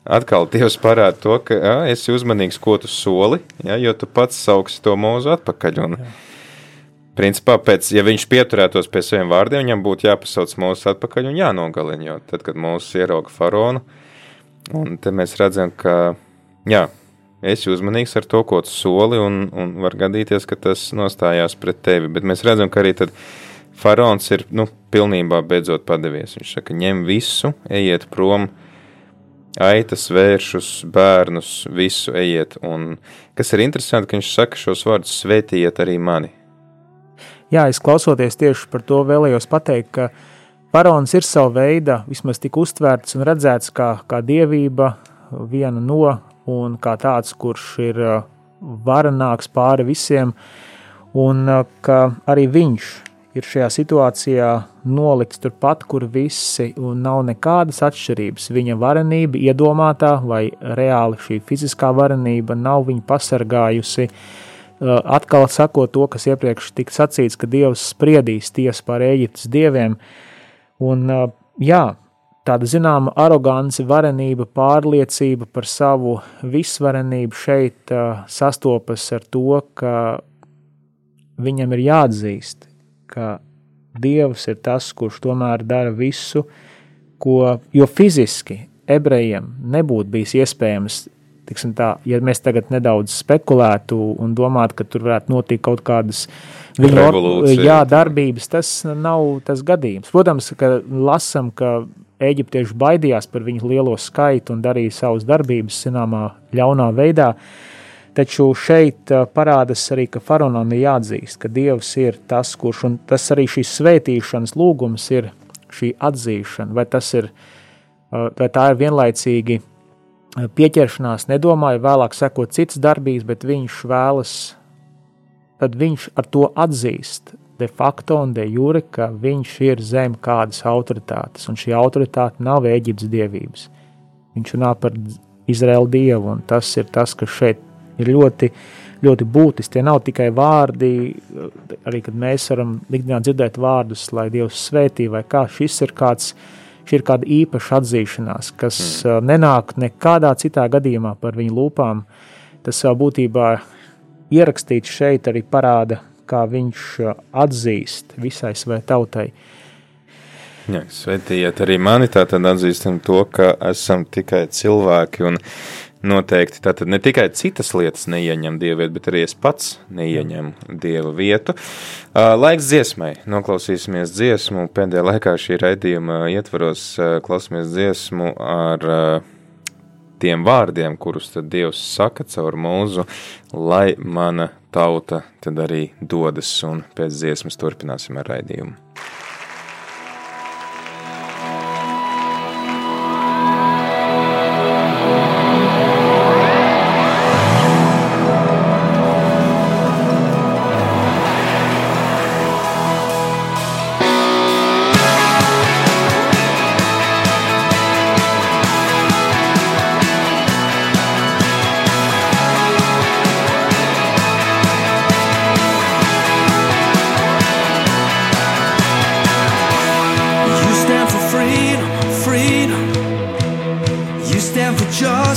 atkal Dievs parāda to, ka jā, esi uzmanīgs, ko tu soli, jā, jo tu pats sauksi to mūzu atpakaļ. Un, principā, pēc, ja viņš pieturētos pie saviem vārdiem, viņam būtu jāpasauc mūsu atpakaļ un jānogalina, jo tad, kad mūsu ierauga faraonu, un te mēs redzam, ka, jā, esi uzmanīgs ar to, ko tu soli, un, un var gadīties, ka tas nostājās pret tevi. Bet mēs redzam, ka arī tad faraons ir nu, pilnībā beidzot padevies. Viņš saka, ņem visu, ejiet prom, aitas, vēršus, bērnus, visu ejiet. Un kas ir interesanti, ka viņš saka šos vārdus: svētījiet arī mani. Jā, es klausoties tieši par to vēlējos pateikt, ka faraons ir sava veida, vismaz tik uztvērts un redzēts kā, kā dievība, viena no un kā tāds, kurš ir uh, varenāks pāri visiem, un uh, ka arī viņš ir šajā situācijā nolikts turpat, kur visi, un nav nekādas atšķirības. Viņa varenība, iedomātā vai reāli šī fiziskā varenība nav viņu pasargājusi. Uh, atkal sakot to, kas iepriekš tika sacīts, ka Dievs spriedīs tiesu pār Eģiptes dieviem. Un, jā, tāda zināma arogance, varenība, pārliecība par savu visvarenību šeit uh, sastopas ar to, ka viņam ir jāatzīst, ka Dievs ir tas, kurš tomēr dara visu, ko, jo fiziski ebrejiem nebūtu bijis iespējams. Tā, ja mēs tagad nedaudz spekulētu un domātu, ka tur varētu notikt kaut kādas viņa jā, darbības, tas nav tas gadījums. Protams, ka lasam, ka eģiptieši baidījās par viņu lielo skaitu un darīja savas darbības zināmā ļaunā veidā. Taču šeit parādās arī, ka faraonam ir jāatzīst, ka Dievs ir tas, kurš, un tas arī šīs svētīšanas lūgums ir šī atzīšana, vai ir, vai tā ir vienlaicīgi pieķeršanās, nedomāju, vēlāk sekot citas darbības, bet viņš vēlas, tad viņš ar to atzīst de facto un de jure, ka viņš ir zem kādas autoritātes, un šī autoritāte nav Eģiptes dievības. Viņš runā par Izraēlu dievu, un tas ir tas, kas šeit ir ļoti, ļoti būtiski. Tie nav tikai vārdi, arī kad mēs varam ikdienā dzirdēt vārdus, lai Dievs svētī, vai kā šis ir kāds, šī ir kāda īpaša atzīšanās, kas mm. nenāk nekādā citā gadījumā par viņu lūpām. Tas vēl būtībā ierakstīts šeit arī parāda, kā viņš atzīst visai savai tautai. Ja, svetiet arī mani, tātad atzīstam to, ka esam tikai cilvēki un noteikti tātad ne tikai citas lietas neieņem dievu vietu, bet arī es pats neieņemu dieva vietu. Laiks dziesmai. Noklausīsimies dziesmu. Pēdējā laikā šī raidījuma ietvaros klausīsimies dziesmu ar tiem vārdiem, kurus Dievs saka caur mūzu, lai mana tauta tad arī dodas un pēc dziesmas turpināsim ar raidījumu.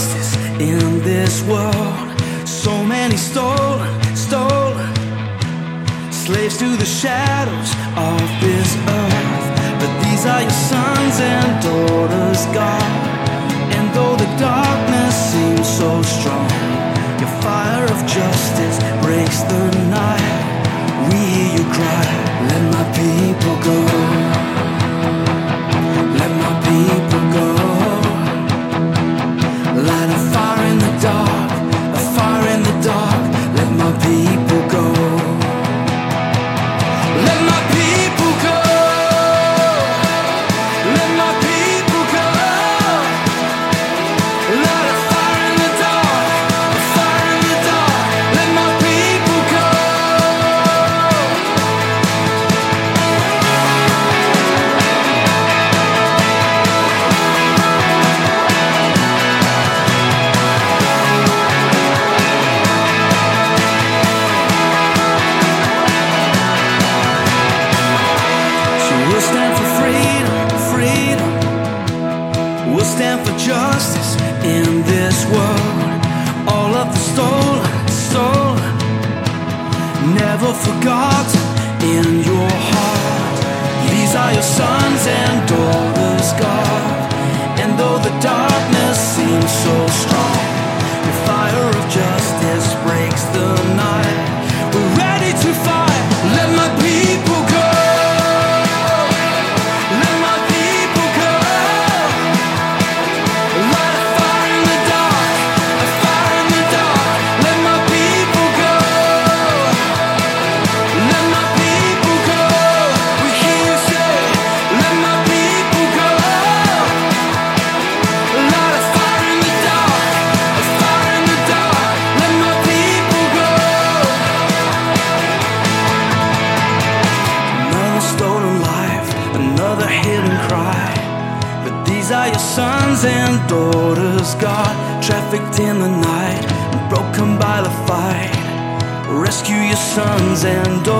justice in this world. So many stolen, stolen slaves to the shadows of this earth. But these are your sons and daughters, God. And though the darkness seems so strong, your fire of justice breaks the night. We hear you cry, let my people go. Let my people go. dark. and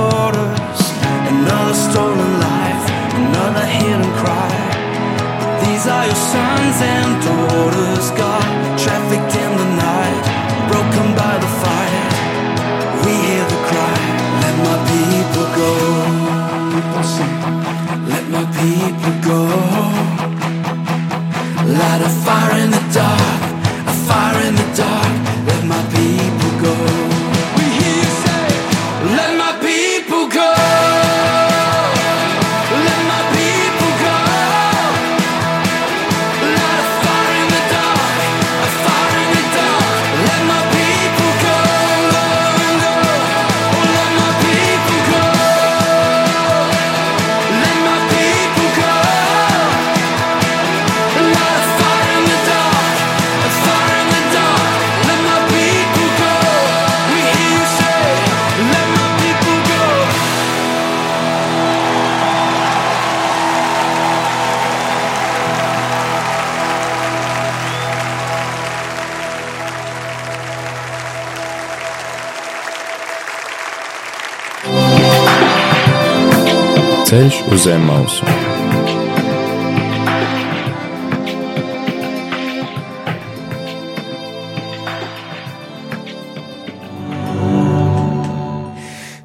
Ceļš uz zem mausu.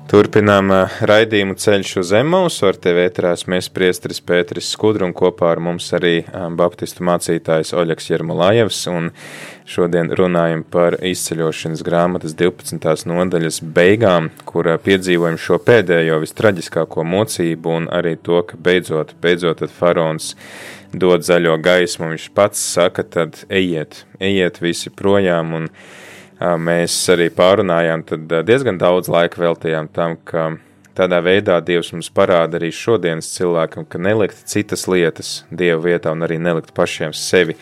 Turpinām raidījumu ceļš uz Emausu, ar tevi ētrās mēs priestris Pēteris Skudru un kopā ar mums arī baptistu mācītājs Oļeks Jermulājevs, un šodien runājam par izceļošanas grāmatas 12. nodaļas beigām, kur piedzīvojam šo pēdējo vistraģiskāko mocību un arī to, ka beidzot, beidzot tad faraons dod zaļo gaismu, viņš pats saka, tad ejiet, ejiet visi projām un mēs arī pārunājām, tad diezgan daudz laika veltījām tam, ka tādā veidā Dievs mums parāda arī šodienas cilvēkam, ka nelikt citas lietas Dieva vietā un arī nelikt pašiem sevi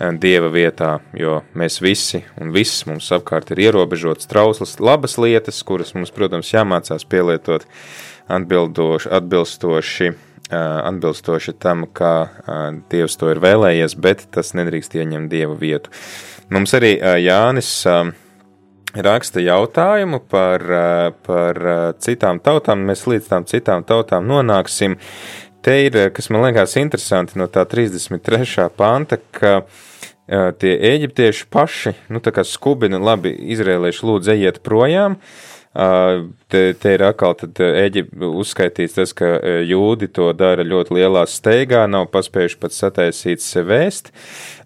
Dieva vietā, jo mēs visi un viss mums apkārt ir ierobežots trauslas, labas lietas, kuras mums, protams, jāmācās pielietot atbildoši, atbilstoši, atbilstoši tam, kā Dievs to ir vēlējies, bet tas nedrīkst ieņemt Dieva vietu. Mums arī Jānis raksta jautājumu par, par citām tautām. Mēs līdz tām citām tautām nonāksim. Te ir, kas man liekas interesanti no tā 33. panta, ka tie eģiptieši paši, nu tā kā skubina, labi, izrēlieši lūdzu ejiet projām, Te, te ir atkal Eģipte uzskaitīts tas, ka jūdi to dara ļoti lielā steigā, nav paspējuši pat sataisīt sevēst.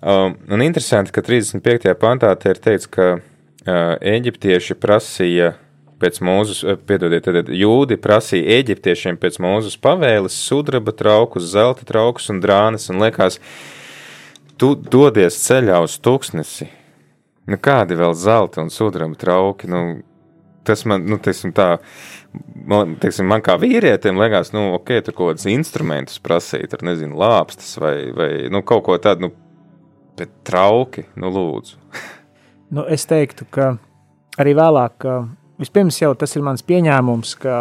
Un interesanti, ka 35. pantā te ir teikts, ka eģiptieši prasīja pēc mūzus, piedodiet, tad jūdi prasīja eģiptiešiem pēc mūzus pavēles sudraba traukus, zelta traukus un drānas, un liekas, tu dodies ceļā uz tūkstnesi. Nu, kādi vēl zelta un sudraba trauki? Nu, tas man, nu, teiksim, tā, man, teiksim, man kā vīrietim liekas, nu, ok, tur kaut kādus instrumentus prasīt, ar, nezinu, lāpstas vai, vai nu, kaut ko tādu, nu, bet trauki, nu, lūdzu. nu, es teiktu, ka arī vēlāk, vispirms jau tas ir mans pieņēmums, ka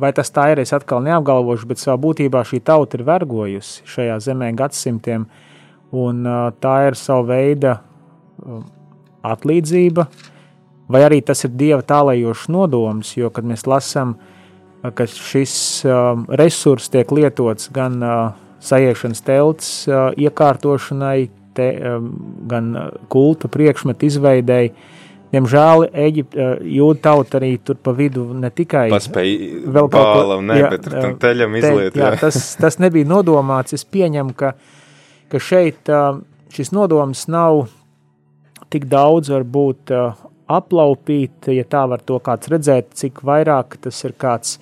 vai tas tā ir, es atkal neapgalvošu, bet savā būtībā šī tauta ir vergojusi šajā zemē gadsimtiem, un tā ir sava veida atlīdzība, uh, vai arī tas ir dieva tālējošs nodoms, jo, kad mēs lasām, ka šis um, resurs tiek lietots gan uh, sajiešanas telts uh, iekārtošanai, te, um, gan uh, kulta priekšmetu izveidēji, Diemžēl Eģipte, uh, jūda tauta arī tur pa vidu ne tikai vēl ko, ne, jā, bet tam teļam izliet. Te, jā, jā. Tas, tas nebija nodomāts, es pieņemu, ka, ka šeit uh, šis nodoms nav tik daudz varbūt aplaupīt, ja tā var to kāds redzēt, cik vairāk tas ir kāds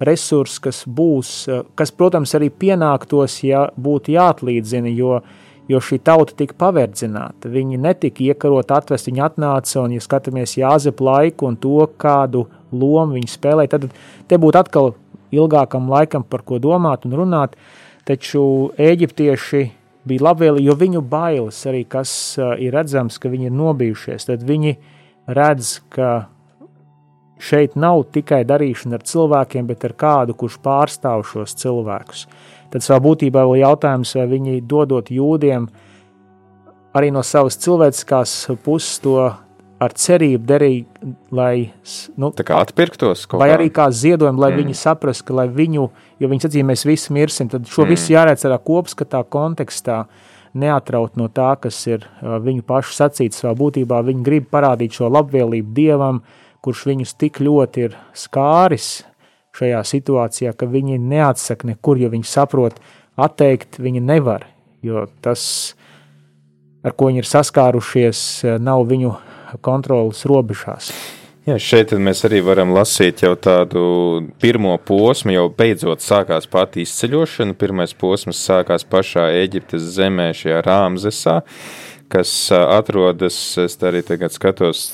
resurs, kas būs, kas, protams, arī pienāktos, ja būtu jāatlīdzina, jo, jo šī tauta tika paverdzināta. Viņi netika iekarot, atvest, viņi atnāca, un, ja skatāmies Jāzep laiku un to, kādu lomu viņi spēlēja, tad te būtu atkal ilgākam laikam par ko domāt un runāt, taču eģiptieši bija labvēlīgi, jo viņu bailes arī, kas ir redzams, ka viņi ir nobijušies, tad viņi viņi redz, ka šeit nav tikai darīšana ar cilvēkiem, bet ar kādu, kurš pārstāv šos cilvēkus. Tad savā būtībā vēl jautājums, vai viņi dodot jūdiem arī no savas cilvēciskās puses to ar cerību darīt, lai nu, tā kā atpirktos kaut vai kā. arī kā ziedojumu, lai mm. viņi saprastu, ka lai viņu, jo viņi sacīja, mēs visi mirsim, tad šo mm. visu jāredz tādā kopskatā kontekstā, uh, neatraut no tā, kas ir viņu pašu sacīts savā būtībā. Viņi grib parādīt šo labvēlību Dievam, kurš viņus tik ļoti ir skāris šajā situācijā, ka viņi neatsaka nekur, jo viņi saprot, atteikt viņi nevar, jo tas, ar ko viņi ir saskārušies, nav viņu kontrolas robežās. Jā, šeit mēs arī varam lasīt jau tādu pirmo posmu, jau beidzot sākās pati izceļošana. Pirmais posms sākās pašā Eģiptes zemē, šajā Rāmzesā, kas atrodas, es arī tagad skatos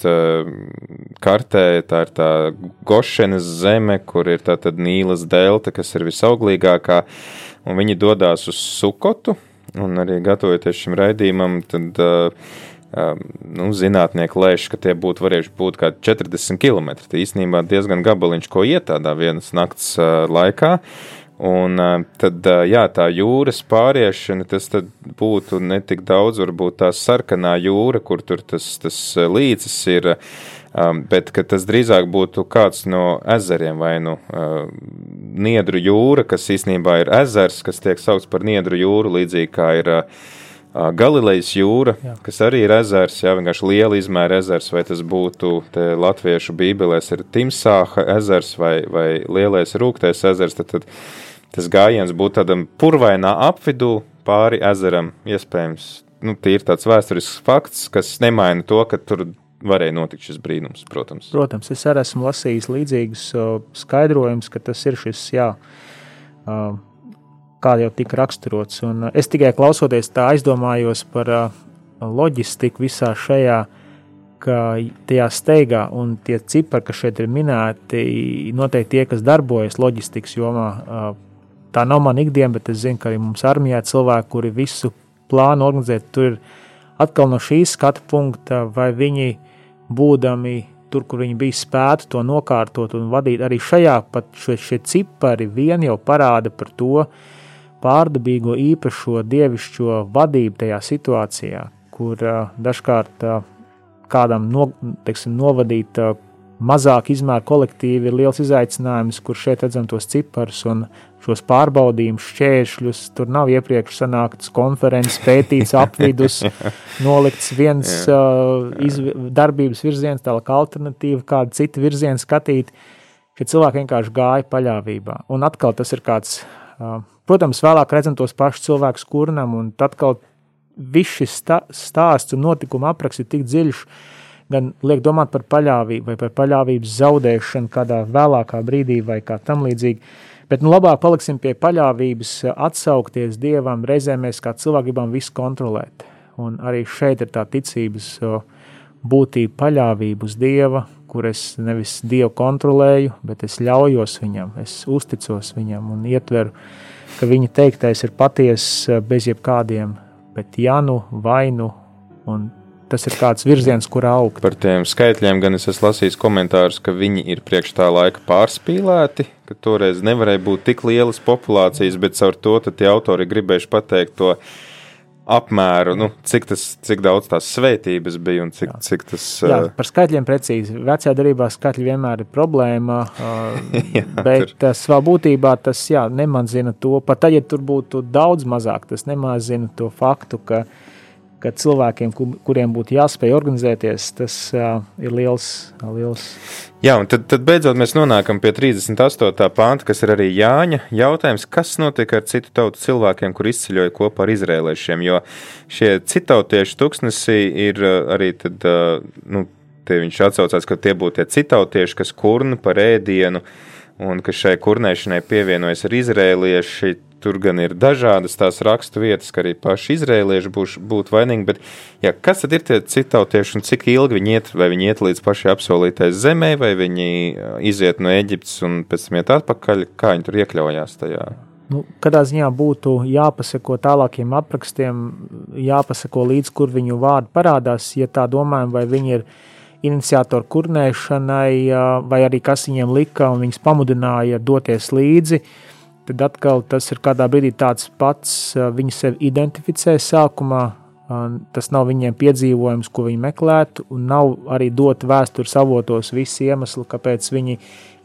kartē, tā ir tā Gošenes zeme, kur ir tā tad Nīlas delta, kas ir visauglīgākā, un viņi dodās uz Sukotu, un arī gatavoties šim raidījumam, tad uh, nu, zinātnieki lēš, ka tie būtu varējuši būt kādi 40 km. Tā īstenībā diezgan gabaliņš, ko iet tādā vienas nakts laikā. Un tad, jā, tā jūras pāriešana, tas būtu ne tik daudz, varbūt tā sarkanā jūra, kur tur tas, tas līcis ir Um, bet tas drīzāk būtu kāds no ezeriem vai nu Niedru jūra, kas īstenībā ir ezers, kas tiek saukts par Niedru jūru, līdzīgi kā ir uh, Galilejas jūra, jā. kas arī ir ezers, jā, vienkārši liela izmēra ezers, vai tas būtu latviešu bībelēs ir Timsāha ezers vai, vai lielais rūktais ezers, tad, tad tas gājiens būtu tādam purvainā apvidū pāri ezeram, iespējams, nu, tie ir tāds vēsturisks fakts, kas nemaina to, ka tur varēja notikt šis brīnums, protams. Protams, es arī esmu lasījis līdzīgus skaidrojumus, ka tas ir šis, jā, uh, kā jau tika raksturots. Un es tikai klausoties tā aizdomājos par uh, loģistiku visā šajā, tajā steigā un tie cipari, kas šeit ir minēti, noteikti tie, kas darbojas loģistikas jomā, tā nav man ikdiena, bet es zinu, ka arī mums armijā cilvēki, kuri visu plānu organizēt, tur ir atkal no šīs skatu punkta, vai viņi ir būdami tur, kur viņi bija spētu to nokārtot un vadīt. Arī šajā pat šie, šie cipari vien jau parāda par to pārdabīgo īpašo dievišķo vadību tajā situācijā, kur uh, dažkārt uh, kādam no, teiksim, novadīt uh, mazāk izmēru kolektīvi ir liels izaicinājums, kur šeit redzam tos ciparus un šos pārbaudījumus, šķēršļus. Tur nav iepriekš sanākts konferences, pētīts apvidus, nolikts viens uh, iz, darbības virziens, tālāk alternatīva, kāda cita virziena skatīt. Šie cilvēki vienkārši gāja paļāvībā. Un atkal tas ir kāds, uh, protams, vēlāk redzam tos pašus cilvēkus kurnam, un atkal viss šis stāsts un notikuma apraksts ir tik dziļš, gan liek domāt par paļāvību vai par paļāvības zaudēšanu kādā vēlākā brīdī vai kā tam līdzīgi. Bet nu, labāk paliksim pie paļāvības, atsaukties Dievam, reizēm mēs kā cilvēki gribam visu kontrolēt. Un arī šeit ir tā ticības būtība paļāvība uz Dieva, kur es nevis Dievu kontrolēju, bet es ļaujos Viņam, es uzticos Viņam un ietveru, ka Viņa teiktais ir patiess bez jebkādiem, bet janu, vainu un tas ir kāds virziens, kur augt. Par tiem skaitļiem gan es esmu lasījis komentārus, ka viņi ir priekš tā laika pārspīlēti, ka toreiz nevarēja būt tik lielas populācijas, bet caur to tie autori gribējuši pateikt to apmēru, nu, cik, tas, cik daudz tās svētības bija un cik, jā. cik tas. Jā, par skaitļiem precīzi. Vecajā darbā skaitļi vienmēr ir problēma, jā, bet tur. savā būtībā tas jā, nemazina to. Pat tad, ja tur būtu daudz mazāk, tas nemazina to faktu, ka uh, ka cilvēkiem, kuriem būtu jāspēj organizēties, tas uh, ir liels, liels. Jā, un tad, tad beidzot mēs nonākam pie 38. pānta, kas ir arī Jāņa jautājums, kas notika ar citu tautu cilvēkiem, kur izceļoja kopā ar izrēliešiem, jo šie citautieši tuksnesi ir arī tad, nu, te viņš atsaucās, ka tie būtu tie citautieši, kas kurna par ēdienu, un ka šai kurnēšanai pievienojas arī izrēlieši, Tur gan ir dažādas tās rakstu vietas, ka arī paši izrēlieši būs, būtu vainīgi. Bet, jā, kas tad ir tie citautieši un cik ilgi viņi iet? Vai viņi iet līdz pašai apsolītais zemē, vai viņi iziet no Eģiptes un pēc tam iet atpakaļ? Kā viņi tur iekļaujās tajā? Nu, kādā ziņā būtu jāpasako tālākiem aprakstiem, jāpasako līdz, kur viņu vārdi parādās, ja tā domājam, vai viņi ir iniciatori kurnēšanai, vai arī kas viņiem lika un viņus pamudināja doties līdzi. Tad atkal tas ir kādā brīdī tāds pats, viņi sevi identificē sākumā, tas nav viņiem piedzīvojums, ko viņi meklētu, un nav arī dot vēstures avotos visi iemesli, kāpēc viņi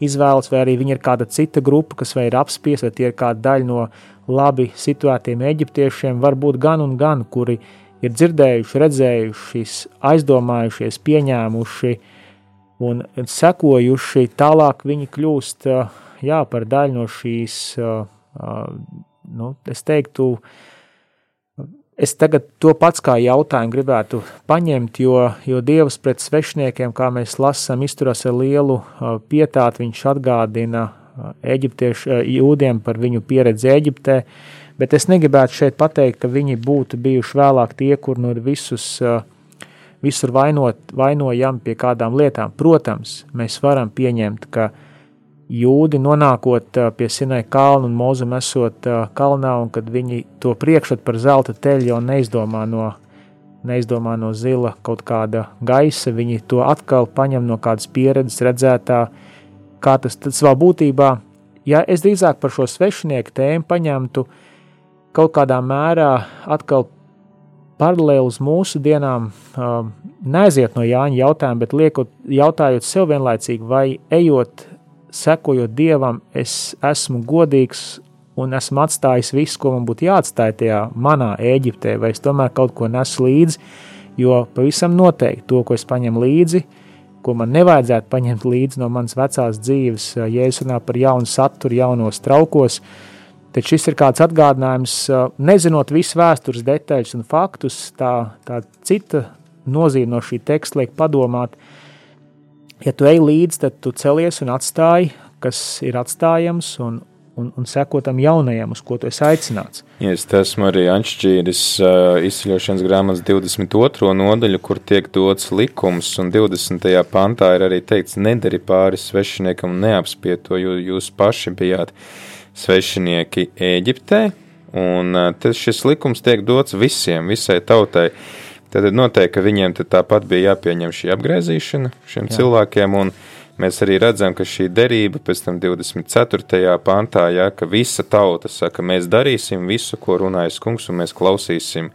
izvēlas, vai arī viņi ir kāda cita grupa, kas vai ir apspies, vai tie ir kāda daļa no labi situētiem eģiptiešiem, varbūt gan un gan, kuri ir dzirdējuši, redzējuši, aizdomājušies, pieņēmuši un sekojuši, tālāk viņi kļūst uh, jā, par daļu no šīs, nu, es teiktu, es tagad to pats kā jautājumu gribētu paņemt, jo, jo Dievs pret svešniekiem, kā mēs lasām, izturas ar lielu pietātu, viņš atgādina eģiptiešu jūdiem par viņu pieredzi Eģiptē, bet es negribētu šeit pateikt, ka viņi būtu bijuši vēlāk tie, kur nu visus visur vainot, vainojam pie kādām lietām. Protams, mēs varam pieņemt, ka uh, jūdi nonākot pie Sinai kalna un mūzum esot kalnā, un kad viņi to priekšat par zelta teļu jau neizdomā no, neizdomā no zila kaut kāda gaisa, viņi to atkal paņem no kādas pieredzes redzētā, kā tas tad savā būtībā, ja es drīzāk par šo svešinieku tēmu paņemtu kaut kādā mērā atkal paralēli uz mūsu dienām neaiziet no Jāņa jautājuma, bet liekot, jautājot sev vienlaicīgi, vai ejot, sekojot Dievam, es esmu godīgs un esmu atstājis visu, ko man būtu jāatstāj tajā manā Eģiptē, vai es tomēr kaut ko nesu līdzi, jo pavisam noteikti to, ko es paņemu līdzi, ko man nevajadzētu paņemt līdzi no manas vecās dzīves, ja es runāju par jaunu saturu, jaunos traukos, tad šis ir kāds atgādinājums, nezinot visu vēstures detaļas un faktus, tā, tā cita nozīme no šī teksta liek padomāt, ja tu ej līdzi, tad tu celies un atstāji, kas ir atstājams, un, un, un seko tam jaunajam, uz ko tu esi aicināts. Ja es esmu arī atšķīris uh, izceļošanas grāmatas 22. nodaļu, kur tiek dots likums, un 20. pantā ir arī teikts, nedari pāri svešiniekam un neapspieto, jo jūs paši bijāt svešinieki Ēģiptē, un tas šis likums tiek dots visiem, visai tautai. Tad noteikti, ka viņiem tāpat bija jāpieņem šī apgriezīšana šiem Jā. cilvēkiem, un Mēs arī redzam, ka šī derība pēc tam 24. pantā, ja, ka visa tauta saka, mēs darīsim visu, ko runājas kungs, un mēs klausīsim.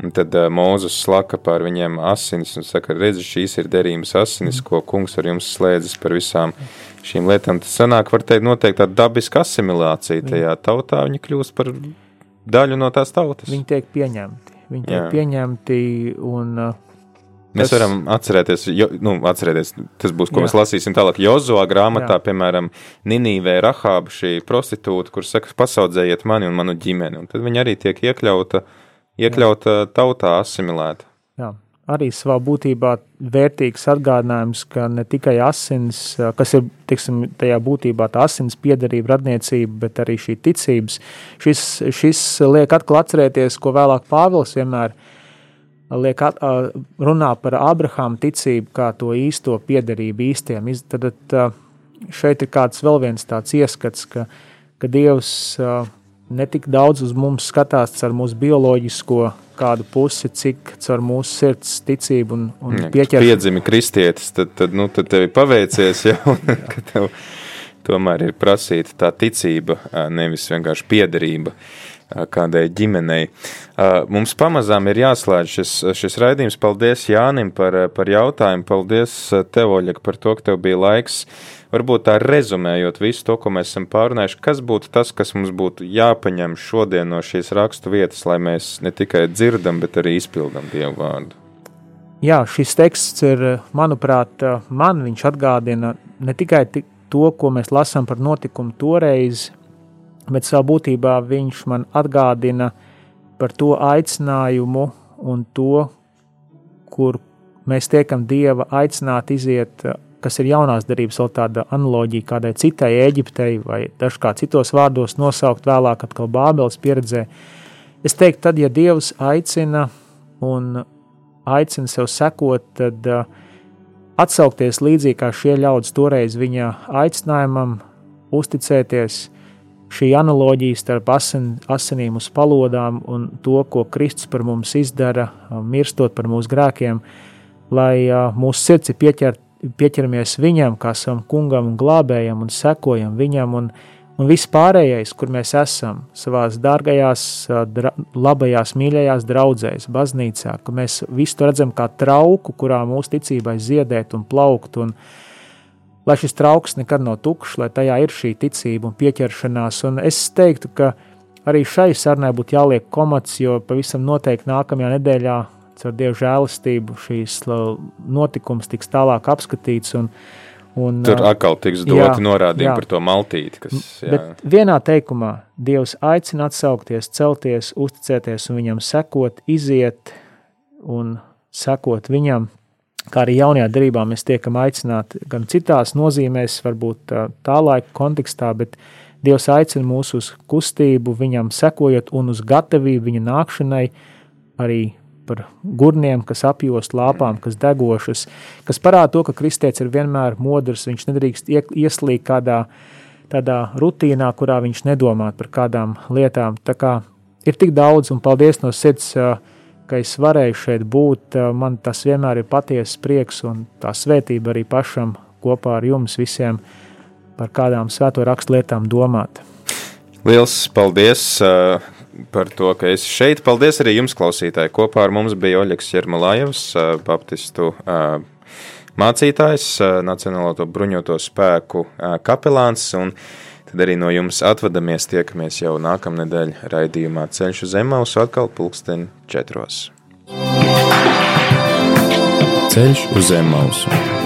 Un tad uh, Mūzes slaka pār viņiem asinis un saka, redzi, šīs ir derības asinis, ko kungs ar jums slēdzis par visām šīm lietām. Tas sanāk, var teikt, noteikti tāda dabiska asimilācija tajā tautā, viņi kļūst par daļu no tās tautas. Viņi tiek pieņemti. Viņi tiek Jā. pieņemti un uh, Mēs tas... varam atcerēties, jo, nu, atcerēties, tas būs, ko Jā. mēs lasīsim tālāk. Jozoā grāmatā, Jā. piemēram, Ninīvē Rahāba, šī prostitūta, kur saka, pasaudzējiet mani un manu ģimeni. Un tad viņa arī tiek iekļauta, iekļauta Jā. tautā, asimilēta. Arī savā būtībā vērtīgs atgādinājums, ka ne tikai asins, kas ir tiksim, tajā būtībā tā asins piedarība, radniecība, bet arī šī ticības. Šis, šis liek atkal atcerēties, ko vēlāk Pāvils vienmēr liek runā par Abrahāmu ticību kā to īsto piederību īstiem. Tad šeit ir kāds vēl viens tāds ieskats, ka, ka Dievs ne tik daudz uz mums skatās ar mūsu bioloģisko kādu pusi, cik caur mūsu sirds ticību un, un pieķeršanu. Piedzimi kristietis, tad, tad, nu, tad tev ir paveicies jau, ka tev tomēr ir prasīta tā ticība, nevis vienkārši piederība. Kādai ģimenei. Mums pamazām ir jāslēdz šis, šis raidījums. Paldies Jānim par, par jautājumu. Paldies tev, Oļeg, par to, ka tev bija laiks. Varbūt tā rezumējot visu to, ko mēs esam pārunājuši, kas būtu tas, kas mums būtu jāpaņem šodien no šīs rakstu vietas, lai mēs ne tikai dzirdam, bet arī izpildam Dievu vārdu. Jā, šis teksts ir, manuprāt, man viņš atgādina ne tikai to, ko mēs lasām par notikumu toreiz, bet savā būtībā viņš man atgādina par to aicinājumu un to, kur mēs tiekam Dieva aicināt iziet, kas ir jaunās darības, vēl tāda analoģija kādai citai Eģiptei vai dažkārt citos vārdos nosaukt vēlāk atkal Bābeles pieredzē. Es teiktu, tad, ja Dievs aicina un aicina sev sekot, tad uh, atsaukties līdzīgi kā šie ļaudis toreiz viņa aicinājumam, uzticēties, šī analoģija starp asin, asinīm uz palodām un to, ko Kristus par mums izdara, mirstot par mūsu grēkiem, lai mūsu sirds ir pieķert, pieķeramies viņam, kā savam kungam un glābējam, un sekojam viņam, un, un viss pārējais, kur mēs esam, savās dārgajās, dra, labajās, mīļajās draudzēs, baznīcā, ka mēs visu redzam kā trauku, kurā mūsu ticībai ziedēt un plaukt, un, lai šis trauks nekad nav tukšs, lai tajā ir šī ticība un pieķeršanās. Un es teiktu, ka arī šai sarunai būtu jāliek komats, jo pavisam noteikti nākamajā nedēļā ar Dieva žēlastību šīs notikums tiks tālāk apskatīts. Un, un, Tur atkal tiks doti norādījumi par to maltīti. Kas, jā. Bet vienā teikumā Dievs aicina atsaukties, celties, uzticēties un viņam sekot, iziet un sekot viņam kā arī jaunajā darbā mēs tiekam aicināti gan citās nozīmēs, varbūt tā laika kontekstā, bet Dievs aicina mūs uz kustību, viņam sekojot un uz gatavību viņa nākšanai, arī par gurniem, kas apjost lāpām, kas degošas, kas parāda to, ka kristietis ir vienmēr modrs, viņš nedrīkst ieslīgt kādā tādā rutīnā, kurā viņš nedomā par kādām lietām. Tā kā ir tik daudz, un paldies no sirds uh, ka es varēju šeit būt. Man tas vienmēr ir patiesa prieks un tā svētība arī pašam kopā ar jums visiem par kādām svēto rakstu lietām domāt. Liels paldies! Par to, ka esi šeit. Paldies arī jums, klausītāji. Kopā ar mums bija Oļegs Jermalājevs, baptistu mācītājs, Nacionālo bruņoto spēku kapelāns. Tad arī no jums atvadamies, tiekamies jau nākamnedēļ raidījumā Ceļš uz Zemausu atkal pulksteni četros. Ceļš uz Zemausu.